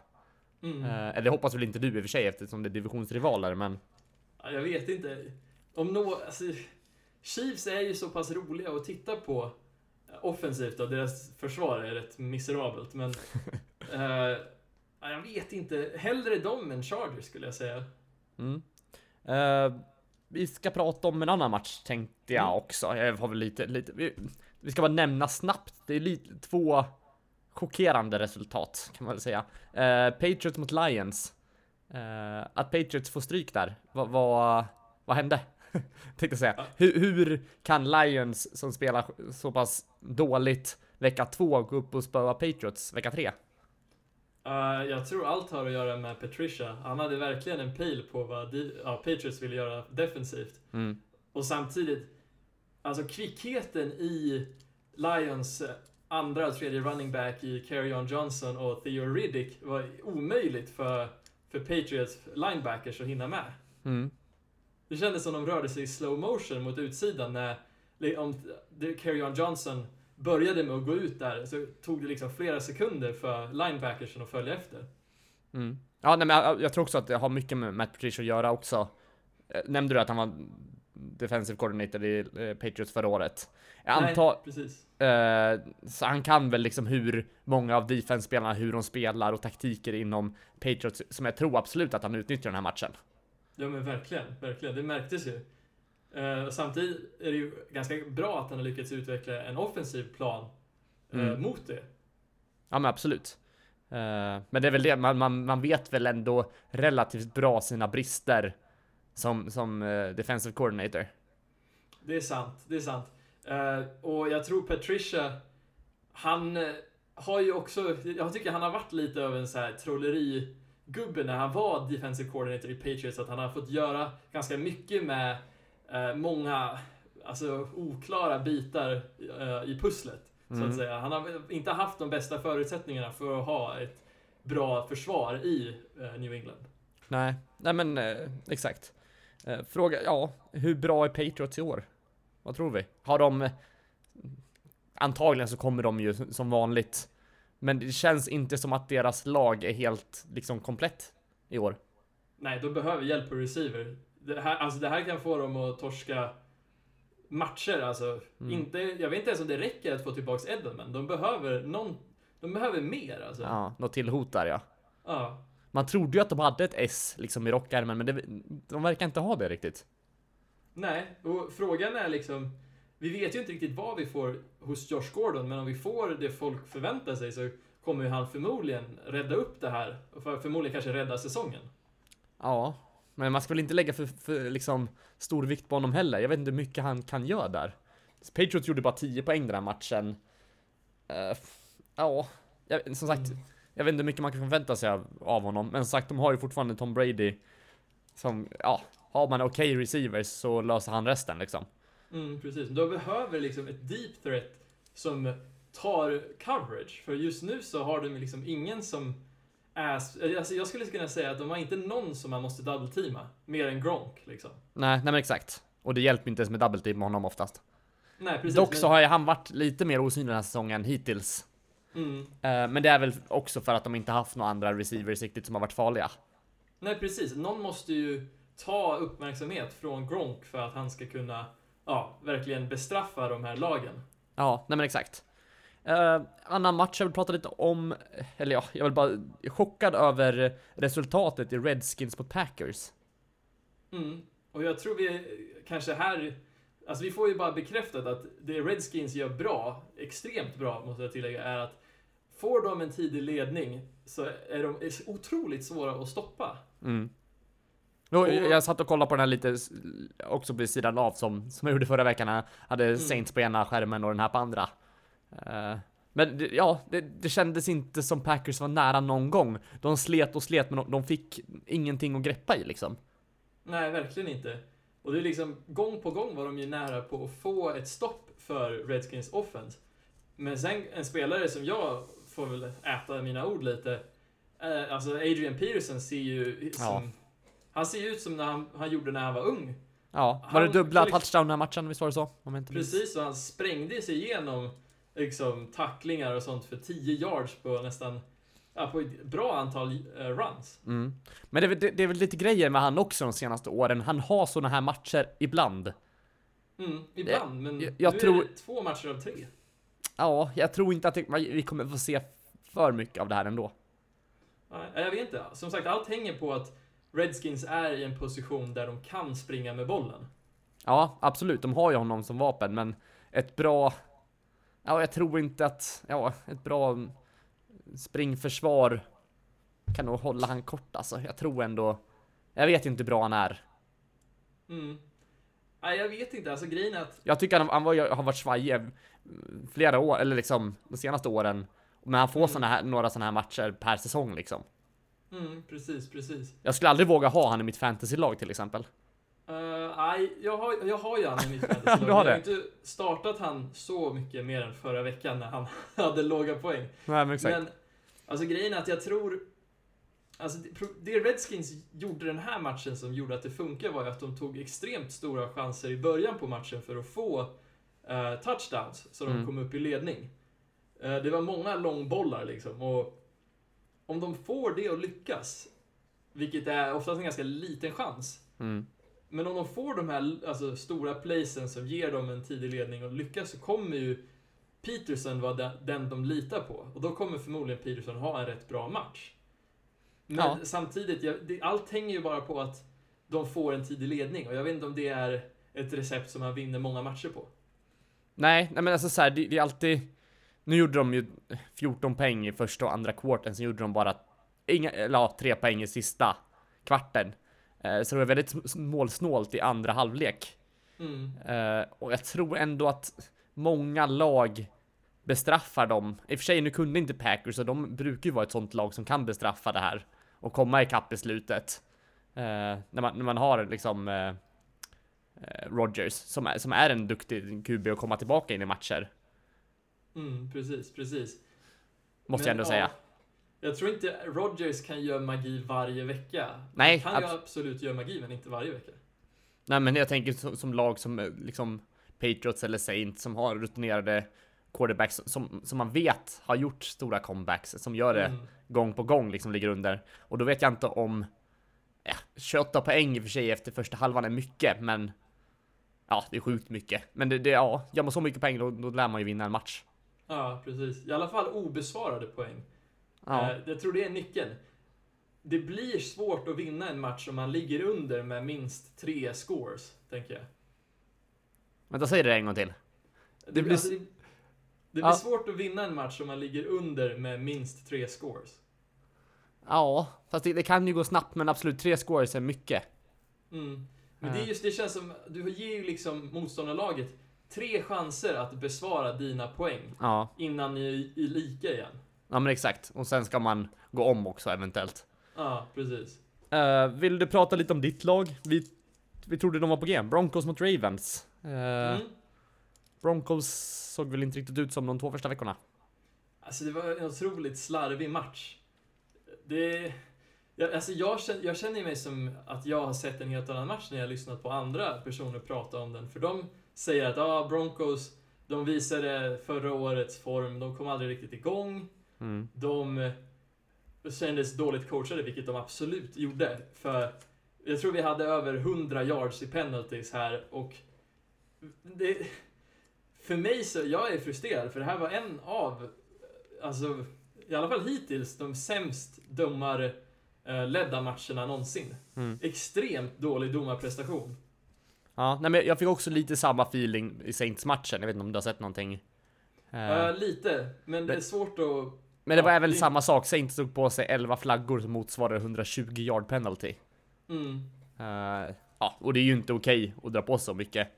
Mm. Eller det hoppas väl inte du i och för sig eftersom det är divisionsrivaler, men Ja, jag vet inte. Om nå, alltså, Chiefs är ju så pass roliga att titta på. Offensivt då, deras försvar är rätt miserabelt, men... *laughs* eh, ja, jag vet inte. Hellre dem än Chargers skulle jag säga. Mm. Eh, vi ska prata om en annan match tänkte jag Mm. också. Jag har väl lite, lite, vi, vi ska bara nämna snabbt. Det är lite, två chockerande resultat kan man väl säga. Eh, Patriots mot Lions. Eh, att Patriots får stryk där, vad, vad, vad hände? *laughs* Tänkte säga. Hur, hur kan Lions som spelar så pass dåligt vecka två gå upp och spöa Patriots vecka tre? Eh, jag tror allt har att göra med Patricia. Han hade verkligen en pil på vad de, ja, Patriots ville göra defensivt. Mm. Och samtidigt, alltså kvickheten i Lions eh, andra och tredje running back i Carry-On Johnson och Theo Riddick var omöjligt för, för Patriots linebackers att hinna med. Mm. Det kändes som de rörde sig i slow motion mot utsidan när om Carry-On Johnson började med att gå ut där så tog det liksom flera sekunder för linebackersen att följa efter. Mm. Ja, nej, men jag, jag tror också att det har mycket med Matt Patricia att göra också. Eh, Nämnde du att han var defensive coordinator i eh, Patriots förra året? Jag Nej, antar, precis. eh, så han kan väl liksom hur många av defense-spelarna, hur de spelar och taktiker inom Patriots, som jag tror absolut att han utnyttjar den här matchen. Ja men verkligen, verkligen. Det märktes ju. Eh, samtidigt är det ju ganska bra att han har lyckats utveckla en offensiv plan eh, Mm. mot det. Ja men absolut. Eh, men det är väl det, man, man, man vet väl ändå relativt bra sina brister som, som defensive coordinator. Det är sant, det är sant. Och jag tror Patricia, han har ju också, jag tycker han har varit lite av en så här trollerigubbe när han var defensive coordinator i Patriots, att han har fått göra ganska mycket med eh, många, alltså oklara bitar eh, i pusslet, så Mm. att säga. Han har inte haft de bästa förutsättningarna för att ha ett bra försvar i eh, New England. Nej, nej men eh, exakt. Eh, fråga, ja, hur bra är Patriots i år? Vad tror vi? Har de... Antagligen så kommer de ju som vanligt. Men det känns inte som att deras lag är helt liksom komplett i år. Nej, de behöver hjälp på receiver. Det här, alltså det här kan få dem att torska matcher. Alltså, Mm. inte, jag vet inte ens om det räcker att få tillbaks Edelman. De behöver någon, de behöver mer alltså. Ja. Något till hot där ja. ja. Man trodde ju att de hade ett S liksom i rockärmen, men det, de verkar inte ha det riktigt. Nej, och frågan är liksom, vi vet ju inte riktigt vad vi får hos Josh Gordon, men om vi får det folk förväntar sig så kommer ju han förmodligen rädda upp det här. Och för, förmodligen kanske rädda säsongen. Ja, men man ska väl inte lägga för, för liksom stor vikt på honom heller. Jag vet inte hur mycket han kan göra där. Patriots gjorde bara 10 poäng den här matchen. Eh, ja, jag, som sagt, jag vet inte hur mycket man kan förvänta sig av, av honom. Men som sagt, de har ju fortfarande Tom Brady. Som, ja, har man okej receivers så löser han resten liksom. Mm, precis. De behöver liksom ett deep threat som tar coverage. För just nu så har de liksom ingen som är... Alltså jag skulle kunna säga att de har inte någon som man måste double-teama. Mer än Gronk liksom. Nej, nej men exakt. Och det hjälper inte ens med double team med honom oftast. Nej, precis. Dock men- så har ju han varit lite mer osynlig den här säsongen hittills. Mm. Eh, men det är väl också för att de inte haft några andra receivers riktigt som har varit farliga. Nej, precis. Någon måste ju ta uppmärksamhet från Gronk för att han ska kunna, ja, verkligen bestraffa de här lagen. Ja, nej men exakt. Uh, annan match jag vill prata lite om, eller ja, jag vill bara jag chockad över resultatet i Redskins mot Packers. Mm. Och jag tror vi kanske här, alltså vi får ju bara bekräftat att det Redskins gör bra, extremt bra måste jag tillägga, är att får de en tidig ledning så är de otroligt svåra att stoppa. Mm. Jo, jag satt och kollade på den här lite också vid sidan av som, som jag gjorde förra veckan. Jag hade Saints på ena skärmen och den här på andra. Eh, men ja, det, det kändes inte som Packers var nära någon gång. De slet och slet men de, de fick ingenting att greppa i liksom. Nej, verkligen inte. Och det är liksom, gång på gång var de ju nära på att få ett stopp för Redskins offense. Men sen en spelare som jag får väl äta mina ord lite, eh, alltså Adrian Peterson ser ju som, han ser ju ut som när han, han gjorde när han var ung. Ja, var det dubbla liksom- touchdown den här matchen? Visst var det så? Precis, och han sprängde sig igenom liksom, tacklingar och sånt för 10 yards på nästan, ja, på ett bra antal eh, runs. Mm. Men det, är väl- det, det är väl lite grejer med han också de senaste åren. Han har såna här matcher ibland. Mm, ibland, men jag- jag nu tror- är det två matcher av tre. Ja, jag tror inte att det, vi kommer få se för mycket av det här ändå. Nej, jag vet inte. Som sagt, allt hänger på att Redskins är i en position där de kan springa med bollen. Ja, absolut. De har ju honom som vapen, men ett bra... Ja, jag tror inte att... Ja, ett bra springförsvar kan nog hålla han kort alltså. Jag tror ändå... Jag vet inte hur bra han är. Mm. Nej, jag vet inte. Alltså grejen är att... Jag tycker han, han var, har varit svajig flera år, eller liksom de senaste åren. Men han får Mm. såna här, några sådana här matcher per säsong liksom. Mm, precis, precis. Jag skulle aldrig våga ha han i mitt fantasylag till exempel. Uh, nej, jag har, jag har ju han i mitt *laughs* fantasylag. Du har Jag har det? inte startat han så mycket mer än förra veckan när han *laughs* hade låga poäng. Nej men exakt. Men, alltså grejen är att jag tror... Alltså det, det Redskins gjorde den här matchen som gjorde att det funkar var ju att de tog extremt stora chanser i början på matchen för att få eh, touchdowns, så de Mm. kom upp i ledning. Eh, det var många långbollar liksom, och om de får det att lyckas, vilket är oftast en ganska liten chans, Mm. men om de får de här alltså, stora placen som ger dem en tidig ledning och lyckas så kommer ju Peterson vara den, de litar på. Och då kommer förmodligen Peterson ha en rätt bra match. Men Ja. samtidigt, jag, det, allt hänger ju bara på att de får en tidig ledning. Och jag vet inte om det är ett recept som man vinner många matcher på. Nej, nej men alltså så här, det, det är alltid... Nu gjorde de ju 14 poäng i första och andra kvarten, sen gjorde de bara inga, eller ja, tre poäng i sista kvarten. Eh, så det var väldigt målsnålt i andra halvlek. Mm. Eh, och jag tror ändå att många lag bestraffar dem. I och för sig, nu kunde inte Packers, och de brukar ju vara ett sånt lag som kan bestraffa det här och komma ikapp i slutet. Eh, när, man, när man har liksom eh, eh, Rodgers som är, som är en duktig QB och komma tillbaka in i matcher. Mm, precis, precis. Måste jag Men, ändå ja, säga. Jag tror inte Rodgers kan göra magi varje vecka. Nej, Han kan ju abs- absolut göra magi, men inte varje vecka. Nej men jag tänker som, som lag som eh, liksom Patriots eller Saints som har rutinerade quarterbacks som, som man vet har gjort stora comebacks, som gör det Mm. gång på gång liksom ligger under. Och då vet jag inte om ja, 28 poäng i och för sig efter första halvan är mycket, men ja, det är sjukt mycket. Men det, det ja, gör man så mycket poäng då, då lär man ju vinna en match. Ja, precis. I alla fall obesvarade poäng. Ja, Eh, Jag tror det är nyckeln. Det blir svårt att vinna en match om man ligger under med minst tre scores, tänker jag. men då säger det en gång till. Det, blir blir, alltså, det, det blir Ja. svårt att vinna en match om man ligger under med minst tre scores. Ja, fast det, det kan ju gå snabbt, men absolut tre scores är mycket. Mm. Men det, är Ja. just, det känns som, du ger ju liksom motståndarlaget tre chanser att besvara dina poäng Ja, innan ni är i lika igen. ja men exakt. Och sen ska man gå om också eventuellt. Ja, precis. Eh, vill du prata lite om ditt lag? Vi, vi trodde de var på G. Broncos mot Ravens. Eh, Mm. Broncos såg väl inte riktigt ut som de två första veckorna. Alltså det var en otroligt slarvig match. Det... Jag, alltså jag, känner, jag känner mig som att jag har sett en helt annan match när jag har lyssnat på andra personer prata om den. För de säger att ah, Broncos, de visade förra årets form, de kom aldrig riktigt igång. Mm. De eh, kändes dåligt coachade, vilket de absolut gjorde. För jag tror vi hade över 100 yards i penalties här och det, för mig så, jag är frustrerad för det här var en av, alltså i alla fall hittills, de sämst domarledda matcherna någonsin. Mm. Extremt dålig domarprestation. Ja, nej, men jag fick också lite samma feeling i Saints-matchen. Jag vet inte om du har sett någonting? Eh, lite, men det är svårt att... men det var ja, även det- samma sak. Saints tog på sig 11 flaggor som motsvarar 120 yard penalty. Mm. Eh, ja, och det är ju inte okej att dra på så mycket.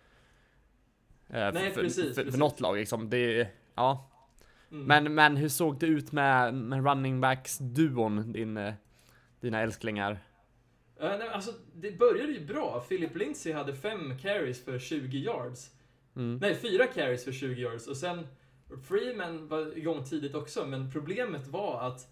Eh, Nej, för, precis, för, för, precis. något lag liksom. Det, ja. Mm. Men, men hur såg det ut med, med running backs duon, din, dina älsklingar? Eh, nej, alltså, det började ju bra. Philip Lindsay hade fem carries för 20 yards. Mm. Nej, fyra carries för 20 yards. Och sen Freeman var igång tidigt också, men problemet var att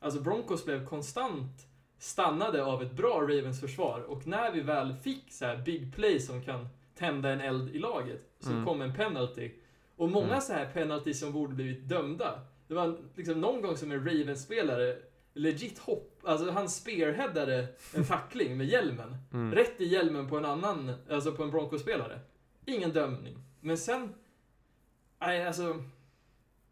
alltså Broncos blev konstant stannade av ett bra Ravens försvar. Och när vi väl fick så här big play som kan tända en eld i laget, så Mm. kom en penalty. Och många Mm. så här penalty som borde blivit dömda. Det var liksom någon gång som en Ravens-spelare legit hopp, alltså han spearheadade en *laughs* tackling med hjälmen. Mm. Rätt i hjälmen på en annan, alltså på en Broncos-spelare. Ingen dömning. Men sen, nej alltså,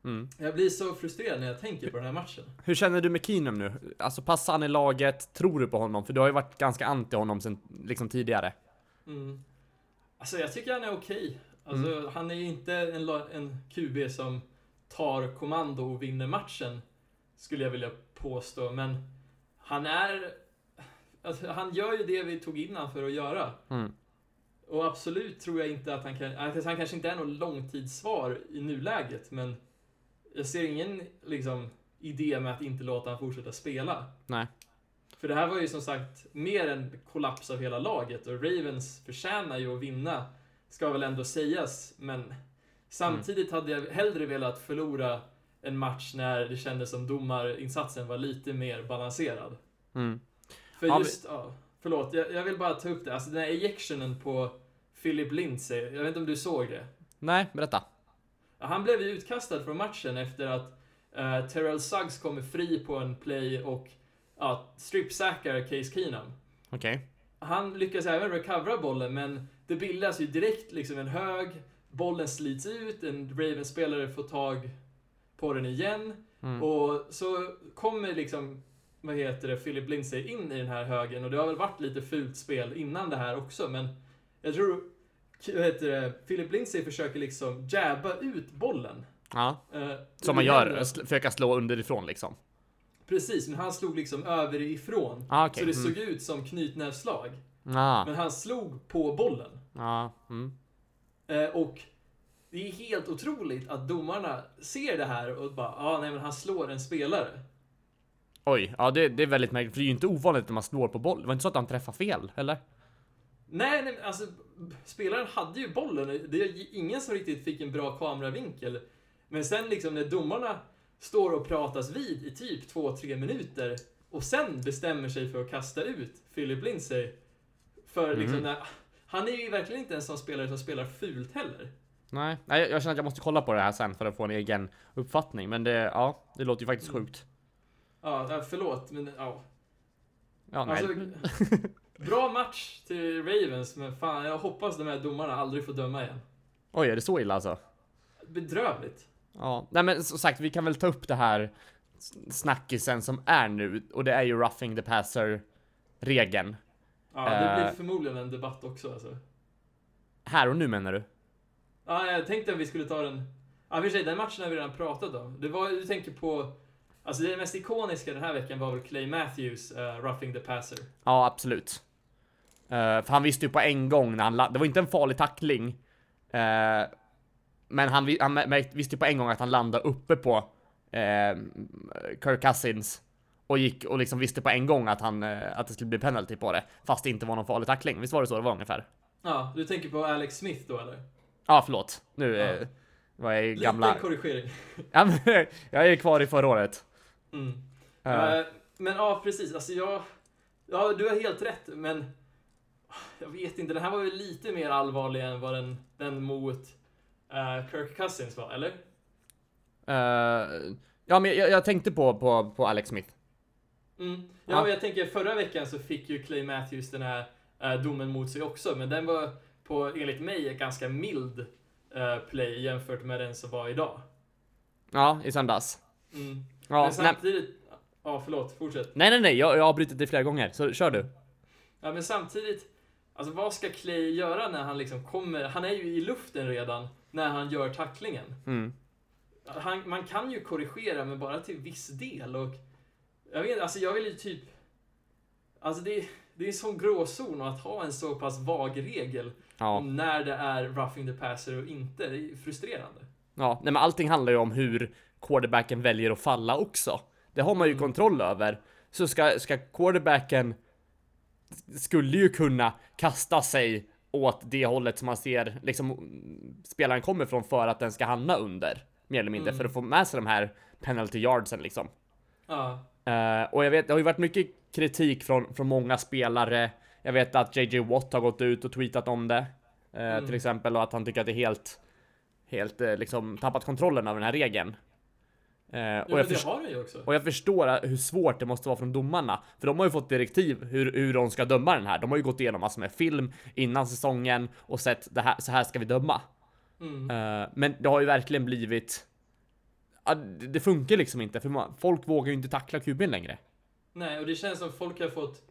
Mm. Jag blir så frustrerad när jag tänker på den här matchen. Hur känner du med Keenum nu? Alltså passar han i laget? Tror du på honom? För du har ju varit ganska anti honom sen liksom tidigare. Mm. Alltså jag tycker han är okej. Alltså han är ju inte en, en QB som tar kommando och vinner matchen. Skulle jag vilja påstå, men han är... Alltså, han gör ju det vi tog in han för att göra. Mm. Och absolut tror jag inte att han kan... Alltså han kanske inte är någon långtidssvar i nuläget, men jag ser ingen liksom idé med att inte låta han fortsätta spela. Nej. För det här var ju som sagt mer en kollaps av hela laget och Ravens förtjänar ju att vinna, ska väl ändå sägas. Men samtidigt hade jag hellre velat förlora en match när det kändes som domarinsatsen var lite mer balanserad. Mm. För Ja, just, ja, förlåt, jag, jag vill bara ta upp det. Alltså den här ejectionen på Philip Lindsay, jag vet inte om du såg det? Nej, berätta. Han blev ju utkastad från matchen efter att uh, Terrell Suggs kommer fri på en play och ja, stripsackar Case Keenum. Okej. Han lyckas även recovera bollen, men det bildas ju direkt liksom en hög, bollen slits ut, en Ravens-spelare får tag på den igen, Mm. och så kommer liksom, vad heter det, Philip Lindsay in i den här högen, och det har väl varit lite fult spel innan det här också, men jag tror, vad heter det, Philip Lindsay försöker liksom jabba ut bollen. Ja. Eh, Som man gör, sl- försöka slå underifrån liksom. Precis, men han slog liksom överifrån. Ah, okej. Så det Mm. såg ut som knytnävsslag. Ah. Men han slog på bollen. Ja. Mm. Eh, och det är helt otroligt att domarna ser det här och bara, ja ah, nej men han slår en spelare. Oj, ja det, det är väldigt märkligt, för det är ju inte ovanligt när man slår på boll. Det var inte så att han träffade fel, eller? Nej, nej alltså spelaren hade ju bollen. Det är ingen som riktigt fick en bra kameravinkel. Men sen liksom när domarna står och pratas vid i typ 2-3 minuter och sen bestämmer sig för att kasta ut Philip Lindsay. För liksom Mhm. när, han är ju verkligen inte en sån spelare som spelar fult heller. Nej, Nej jag, jag känner att jag måste kolla på det här sen för att få en egen uppfattning. Men det, ja, det låter ju faktiskt Mm. sjukt. Ja, förlåt, men ja. Ja, nej. Alltså, *laughs* bra match till Ravens, men fan, jag hoppas de här domarna aldrig får döma igen. Oj, är det så illa alltså? Bedrövligt. Ja, nej men som sagt, vi kan väl ta upp det här snackisen som är nu och det är ju roughing the passer regeln. Ja, det blir Eh. förmodligen en debatt också alltså. Här och nu menar du? Ja, jag tänkte att vi skulle ta den... Ja, för sig, den matchen har vi redan pratat om. Det var, du tänker på... Alltså det mest ikoniska den här veckan var väl Clay Matthews, uh, roughing the passer. Ja, absolut. Eh, för han visste ju på en gång när han la- det var inte en farlig tackling. eh, men han, han visste ju på en gång att han landade uppe på uh, Kirk Cousins. Och gick och liksom visste på en gång att, han, att det skulle bli penalty på det. Fast det inte var någon farlig tackling. Visst var det så det var ungefär? Ja, du tänker på Alex Smith då eller? Ja, förlåt. Nu Ja. var jag i Liten gamla... korrigering. Ja, men, *laughs* jag är kvar i förra året. Mm. Eh, men ja, precis. Alltså jag... Ja, du har helt rätt, men... Jag vet inte, den här var väl lite mer allvarlig än vad den, den mot eh, Kirk Cousins var, eller? eh, ja, men jag, jag tänkte på, på, på Alex Smith. Mm. Ja, Ja. men jag tänker förra veckan så fick ju Clay Matthews den här eh, domen mot sig också, men den var på, enligt mig, ganska mild eh, play jämfört med den som var idag. Ja, i söndags. Mm. Ja, men nej, samtidigt... Ja, förlåt, fortsätt. nej, nej, nej, jag, jag har avbrutit det flera gånger, så kör du. Ja, men samtidigt, alltså vad ska Clay göra när han liksom kommer, han är ju i luften redan när han gör tacklingen. Mm. Han, man kan ju korrigera, men bara till viss del och jag vet alltså jag vill ju typ, alltså det, det är en sån gråzon att ha en så pass vag regel Ja, om när det är roughing the passer och inte. Det är frustrerande. ja, nej, men allting handlar ju om hur quarterbacken väljer att falla också. Det har man ju Mm. kontroll över. Så ska, ska quarterbacken skulle ju kunna kasta sig åt det hållet som man ser liksom mm, spelaren kommer från för att den ska hamna under. Mer eller mindre Mm. för att få med sig de här penalty yardsen liksom. Ja, Eh, och jag vet, det har ju varit mycket kritik från, från många spelare. Jag vet att JJ Watt har gått ut och tweetat om det. eh, Mm. Till exempel och att han tycker att det är helt, helt eh, liksom tappat kontrollen över den här regeln. Eh, ja och, jag det först- har han ju också. och jag förstår hur svårt det måste vara från domarna. För de har ju fått direktiv hur, hur de ska döma den här. De har ju gått igenom massor med film innan säsongen och sett det här, så här ska vi döma. Mm. Eh, men det har ju verkligen blivit ja, det det funkar liksom inte för man, folk vågar ju inte tackla QB'n längre. Nej, och det känns som folk har fått...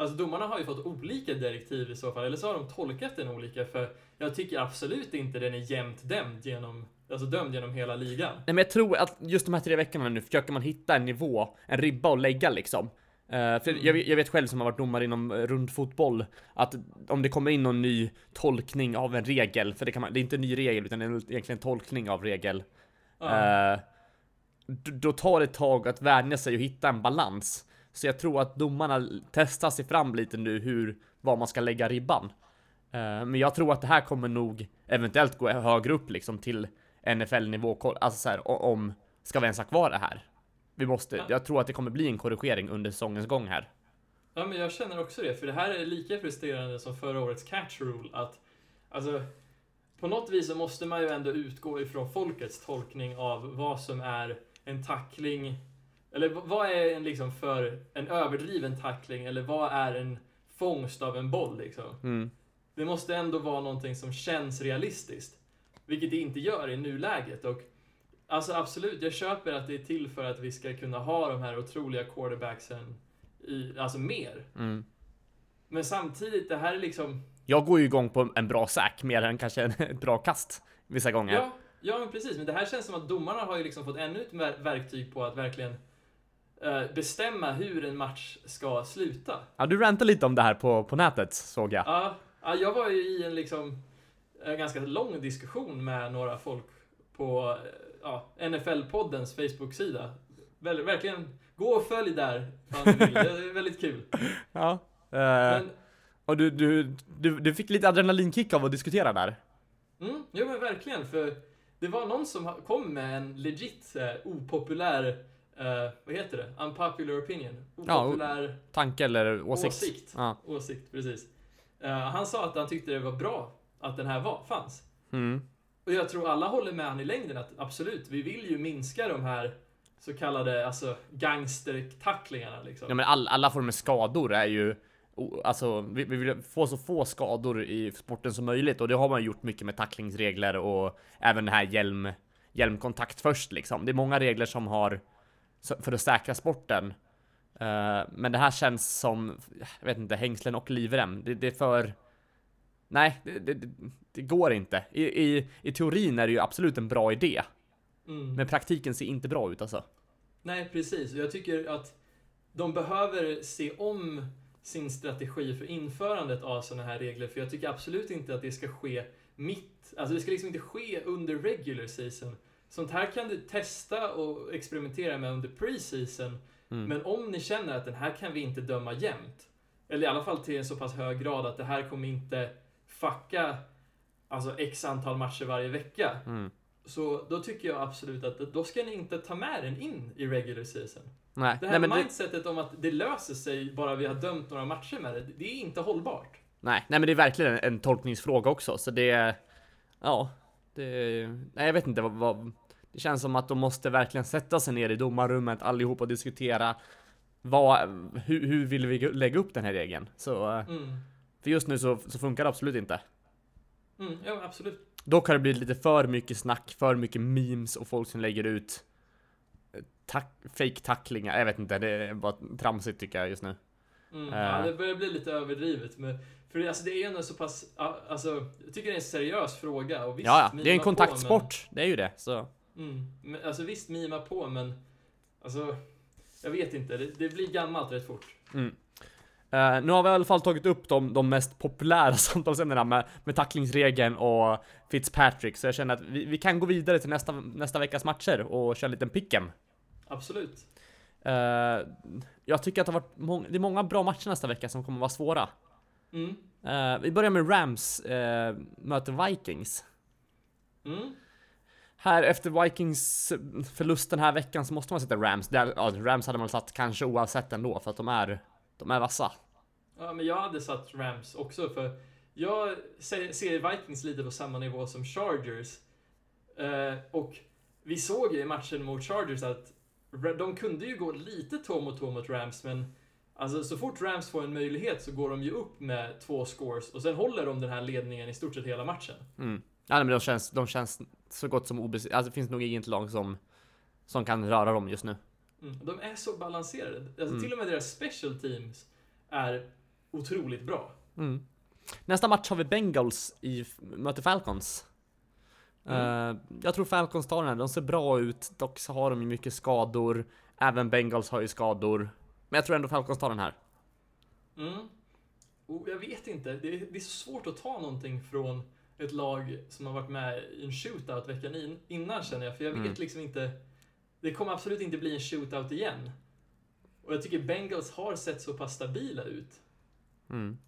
Alltså domarna har ju fått olika direktiv i så fall, eller så har de tolkat den olika, för jag tycker absolut inte den är jämnt dömd genom, alltså dömd genom hela ligan. Nej men jag tror att just de här tre veckorna nu försöker man hitta en nivå, en ribba att lägga liksom. Eh, för jag, vet- jag vet själv som har varit domare inom eh, rundfotboll att om det kommer in någon ny tolkning av en regel, för det, kan man, det är inte en ny regel utan det är egentligen en tolkning av regel. Eh, d- då tar det ett tag att vänja sig och hitta en balans. Så jag tror att domarna testar sig fram lite nu hur, var man ska lägga ribban. Eh, men jag tror att det här kommer nog eventuellt gå högre upp liksom till NFL-nivå, alltså så här, om, ska vi ens ha kvar det här? Vi måste, Ja. jag tror att det kommer bli en korrigering under säsongens gång här. Ja, men jag känner också det, för det här är lika frustrerande som förra årets catch rule, att alltså på något vis så måste man ju ändå utgå ifrån folkets tolkning av vad som är en tackling, eller vad är en liksom för en överdriven tackling, eller vad är en fångst av en boll liksom. Mm. Det måste ändå vara någonting som känns realistiskt. Vilket det inte gör i nuläget. Och alltså absolut, jag köper att det är till för att vi ska kunna ha de här otroliga quarterbacksen i, alltså mer. Mm. Men samtidigt, det här är liksom... Jag går ju igång på en bra sack mer än kanske en, ett *laughs* bra kast vissa gånger. Ja, ja, men precis. Men det här känns som att domarna har ju liksom fått ännu ett ver- verktyg på att verkligen bestämma hur en match ska sluta. Ja, du rantade lite om det här på, på nätet såg jag. Ja, ja, jag var ju i en liksom en ganska lång diskussion med några folk på eh, ja, NFL-poddens Facebook-sida. Väl, verkligen, gå och följ där ni vill. Det är *laughs* väldigt kul. Ja. Eh, Men, och du, du, du, du fick lite adrenalinkick av att diskutera där. mm, jo men verkligen, för det var någon som kom med en legit eh, opopulär, eh, vad heter det? Unpopular opinion. Ja, Opopulär Tanke eller åsikt? åsikt. Ja. Åsikt, precis. Eh, han sa att han tyckte det var bra att den här var, fanns. Mm. Och jag tror alla håller med han i längden att absolut, vi vill ju minska de här så kallade alltså gangstertacklingarna liksom. Ja men all, alla former skador är ju Alltså vi, vi vill få så få skador i sporten som möjligt och det har man gjort mycket med tacklingsregler och även det här hjälm Hjälmkontakt först liksom. Det är många regler som har för att säkra sporten. Eh, men det här känns som, jag vet inte, hängslen och livrem. Det, det är för Nej, det, det, det, går inte. I, i, I teorin är det ju absolut en bra idé, Mm. men praktiken ser inte bra ut alltså. Nej, precis. Jag tycker att de behöver se om sin strategi för införandet av sådana här regler. För jag tycker absolut inte att det ska ske mitt, alltså det ska liksom inte ske under regular season. Sånt här kan du testa och experimentera med under pre-season. Mm. Men om ni känner att den här kan vi inte döma jämt, eller i alla fall till en så pass hög grad att det här kommer inte fucka alltså x antal matcher varje vecka. Mm. Så då tycker jag absolut att då ska ni inte ta med den in i regular season. Nej, Det här nej men det, mindsetet om att det löser sig bara vi har dömt några matcher med det, det är inte hållbart. Nej, nej men det är verkligen en, en tolkningsfråga också, så det... Ja, det... Nej, jag vet inte vad, vad... Det känns som att de måste verkligen sätta sig ner i domarrummet allihop och diskutera vad, hur, hur vill vi lägga upp den här regeln? Så, eh, Mm. för just nu så, så funkar det absolut inte. Mm, ja, absolut. Dock har det blivit lite för mycket snack, för mycket memes och folk som lägger ut eh, tack, fake tacklingar. Jag vet inte, det är bara tramsigt tycker jag just nu. Mm. Eh. Ja, det börjar bli lite överdrivet. Men, för alltså, det är ju ändå så pass, alltså, jag tycker det är en seriös fråga. Och visst, Ja, ja, det är en kontaktsport, det är ju det. Så. Men, mm, men, alltså visst, mima på, men alltså, jag vet inte. Det, det blir gammalt rätt fort. Eh, nu har vi i alla fall tagit upp de, de mest populära *laughs* samtalsämnena med, med tacklingsregeln och Fitzpatrick, så jag känner att vi, vi kan gå vidare till nästa, nästa veckas matcher och köra en liten pick'em. Absolut. Eh, jag tycker att det har varit det är många bra matcher nästa vecka som kommer vara svåra. Mm. Eh, vi börjar med Rams uh, möter Vikings. Mm. Här efter Vikings förlust den här veckan så måste man sätta Rams. Där, ja, Rams hade man satt kanske oavsett ändå för att de är, de är vassa. Ja, men jag hade satt Rams också för jag se- ser Vikings lite på samma nivå som Chargers. Eh, och vi såg ju i matchen mot Chargers att de kunde ju gå lite tå mot tå mot Rams, men alltså så fort Rams får en möjlighet så går de ju upp med två scores och sen håller de den här ledningen i stort sett hela matchen. Mm. Ja, men de känns, de känns så gott som obesegrade. Alltså det finns nog inget lag som, som kan röra dem just nu. Mm. De är så balanserade. Alltså, Mm. Till och med deras special teams är otroligt bra. Mm. Nästa match har vi Bengals i möter Falcons. Eh, jag tror Falcons tar den här, de ser bra ut, dock så har de ju mycket skador. Även Bengals har ju skador. Men jag tror ändå Falcons tar den här. Mm. Och jag vet inte, det är, det är så svårt att ta någonting från ett lag som har varit med i en shootout veckan in, innan känner jag. För jag vet Mm. liksom inte, det kommer absolut inte bli en shootout igen. Och jag tycker Bengals har sett så pass stabila ut. Mm.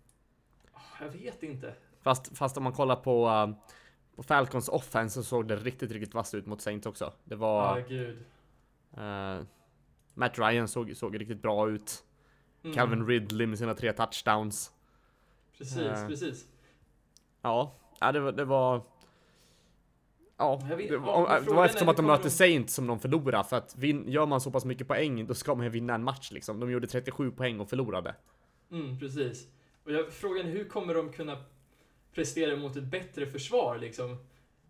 Ah, Jag vet inte. Fast, fast om man kollar på, eh, på Falcons offense så såg det riktigt, riktigt vasst ut mot Saints också. Det Ja, var... gud. eh, Matt Ryan såg, såg riktigt bra ut. Mm. Calvin Ridley med sina tre touchdowns. Precis, Eh. precis. Ja, ja det var... Det var Ja, vet- det var, det var eftersom att de möter de- Saints som de förlorar för att vin, gör man så pass mycket poäng då ska man ju vinna en match liksom. De gjorde 37 poäng och förlorade. Mm, precis. Och jag, frågan hur kommer de kunna prestera mot ett bättre försvar liksom?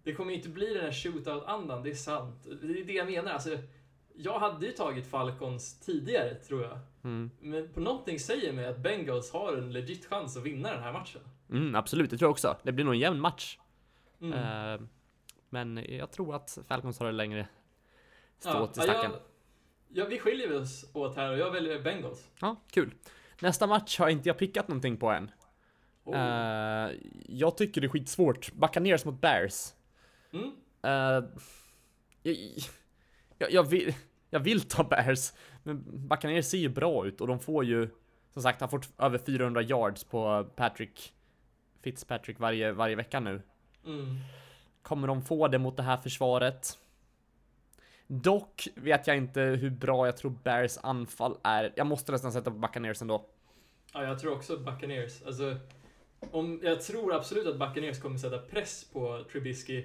Det kommer ju inte bli den här shootout-andan, det är sant. Det är det jag menar. Alltså, jag hade ju tagit Falcons tidigare, tror jag. Mm. Men på någonting säger mig att Bengals har en legit chans att vinna den här matchen. Mm, absolut, det tror jag också. Det blir nog en jämn match. Mm. Eh, men jag tror att Falcons har det längre Ja, i ja, stacken. jag, ja, vi skiljer oss åt här och jag väljer Bengals. Ja, kul. Nästa match har inte jag pickat någonting på än. Oh. Eh, jag tycker det är skitsvårt. Buccaneers mot Bears. Mm. Eh, jag, jag, jag, vill, jag vill ta Bears, men Buccaneers ser ju bra ut och de får ju som sagt, han får över 400 yards på Patrick Fitzpatrick varje, varje vecka nu. Mm. Kommer de få det mot det här försvaret? Dock vet jag inte hur bra jag tror Bears anfall är. Jag måste nästan sätta på Buccaneers ändå. Ja, jag tror också Buccaneers. Alltså, om, jag tror absolut att Buccaneers kommer sätta press på Trubisky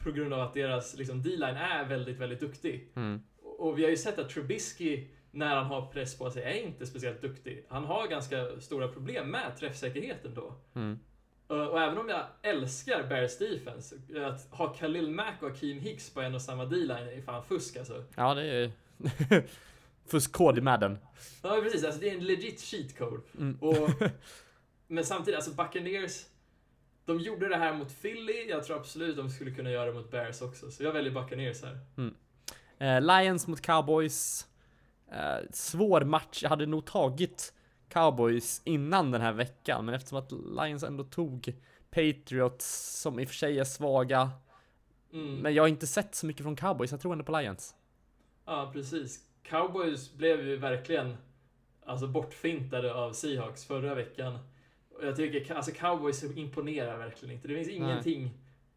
på grund av att deras liksom, D-line är väldigt, väldigt duktig. Mm. Och vi har ju sett att Trubisky, när han har press på sig, är inte speciellt duktig. Han har ganska stora problem med träffsäkerheten då. Mm. Uh, Och även om jag älskar Bears defense, att ha Khalil Mack och Akeem Hicks på en och samma D-line är fan fusk alltså. Ja, det är *laughs* fuskkod i Madden. Ja, precis. Alltså, det är en legit cheat code. Mm. Och, *laughs* men samtidigt, alltså Buccaneers, de gjorde det här mot Philly. Jag tror absolut de skulle kunna göra det mot Bears också. Så jag väljer Buccaneers här. Eh, Lions mot Cowboys. Eh, svår match. Jag hade nog tagit Cowboys innan den här veckan, men eftersom att Lions ändå tog Patriots, som i och för sig är svaga. Mm. Men jag har inte sett så mycket från Cowboys, jag tror ändå på Lions. Ja, precis. Cowboys blev ju verkligen alltså, bortfintade av Seahawks förra veckan. Och jag tycker alltså, Cowboys imponerar verkligen inte. Det finns Nej. ingenting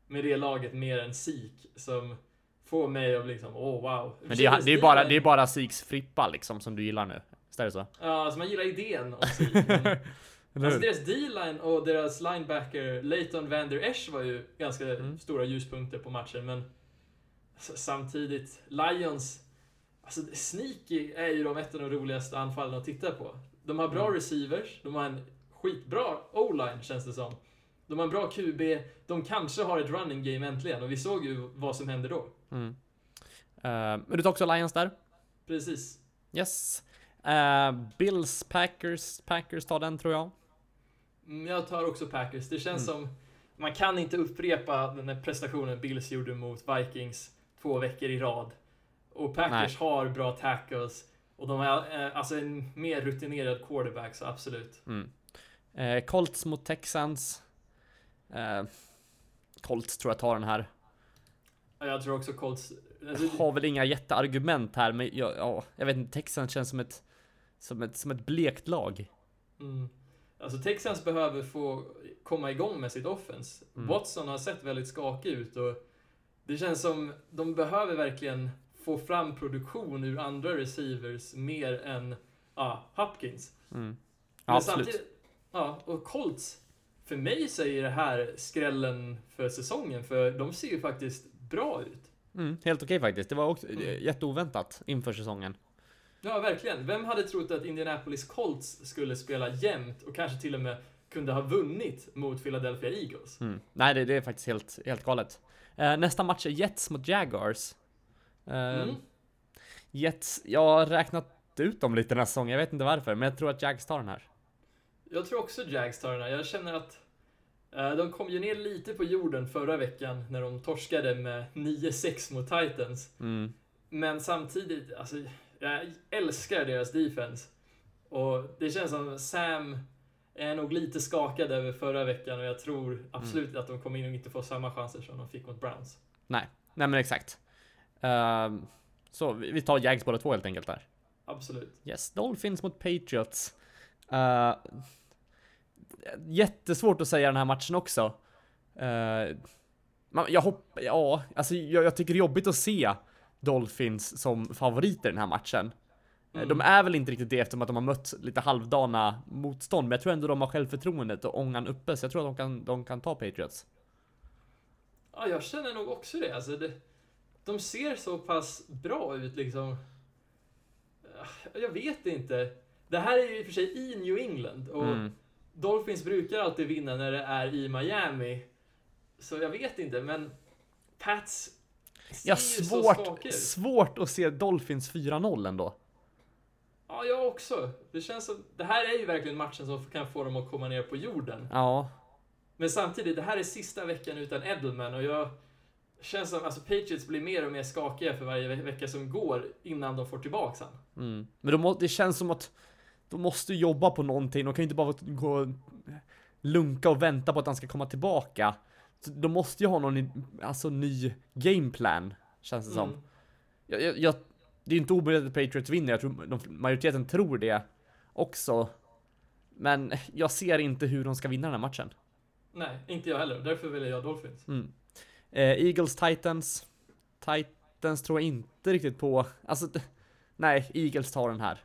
med det laget mer än Sik som får mig att liksom, oh, wow. Men det är, det är bara, det är bara Sigs frippa liksom som du gillar nu. Visst är det så? Ja, alltså man gillar idén om *laughs* Eller Alltså deras D-line och deras linebacker Leighton Vander Esch var ju ganska Mm. stora ljuspunkter på matchen, men samtidigt, Lions, alltså sneaky är ju de ett av de roligaste anfallen att titta på. De har bra Mm. receivers, de har en skitbra O-line känns det som. De har en bra QB, de kanske har ett running game äntligen och vi såg ju vad som hände då. Mm. Eh, men du tar också Lions där? Precis. Yes. Eh, Bills, Packers, Packers tar den tror jag. Mm, Jag tar också Packers. Det känns Mm. som... Man kan inte upprepa den här prestationen Bills gjorde mot Vikings två veckor i rad. Och Packers har bra tackles. Och de är eh, alltså en mer rutinerad quarterback, så absolut. Mm. Eh, Colts mot Texans. Eh, Colts tror jag tar den här. Ja, Jag tror också Colts... Alltså, Har väl inga jätteargument här, men jag, ja, jag vet inte, Texans känns som ett, som ett, som ett blekt lag. mm. alltså Texans behöver få komma igång med sitt offense. Mm. Watson har sett väldigt skakig ut och det känns som de behöver verkligen få fram produktion ur andra receivers mer än ja, Hopkins. Mm. Ja, absolut. Ja, och Colts. För mig så är det här skrällen för säsongen, för de ser ju faktiskt bra ut. Mm, helt okej faktiskt. Det var också Mm. jätteoväntat inför säsongen. Ja, verkligen. Vem hade trott att Indianapolis Colts skulle spela jämnt och kanske till och med kunde ha vunnit mot Philadelphia Eagles? Mm. Nej, det, det är faktiskt helt, helt galet. Eh, nästa match är Jets mot Jaguars. Eh, Mm. Jets, jag har räknat ut dem lite den här säsongen, jag vet inte varför, men jag tror att Jags tar den här. Jag tror också Jags tar den här. Jag känner att eh, de kom ju ner lite på jorden förra veckan när de torskade med 9-6 mot Titans. Mm. Men samtidigt, alltså, jag älskar deras defense. Och det känns som Sam är nog lite skakad över förra veckan och jag tror absolut att de kommer in och inte få samma chanser som de fick mot Browns. Nej, nej men exakt. Ehm, så vi vi tar Jags båda två helt enkelt där. Absolut. Yes, Dolphins mot Patriots. Uh, jättesvårt att säga den här matchen också. Uh, jag hoppas, ja, alltså jag, jag tycker det är jobbigt att se Dolphins som favoriter i den här matchen. Eh, De är väl inte riktigt det eftersom att de har mött lite halvdana motstånd, men jag tror ändå de har självförtroendet och ångan uppe, så jag tror att de kan, de kan ta Patriots. Ja, jag känner nog också det. Alltså, det de ser så pass bra ut liksom. Jag vet inte. Det här är ju i och för sig i New England och Mm. Dolphins brukar alltid vinna när det är i Miami. Så jag vet inte, men Pats ser Ja, så svårt, skaka ut. svårt att se Dolphins 4-0 ändå. Ja, jag också. Det känns som, det här är ju verkligen matchen som kan få dem att komma ner på jorden. Ja, Men samtidigt, det här är sista veckan utan Edelman och jag känns som, alltså Patriots blir mer och mer skakiga för varje ve- vecka som går innan de får tillbaka han. Mm. Men de, det känns som att de måste jobba på någonting. De kan ju inte bara gå och lunka och vänta på att han ska komma tillbaka. Så de måste ju ha någon alltså, ny gameplan, känns det som. Mm. Jag, jag, jag, det är ju inte omöjligt att Patriots vinner, jag tror de, majoriteten tror det också. Men jag ser inte hur de ska vinna den här matchen. Nej, inte jag heller. Därför väljer jag Dolphins. Mm. Eh, Eagles, Titans. Titans tror jag inte riktigt på. Alltså, nej, Eagles tar den här.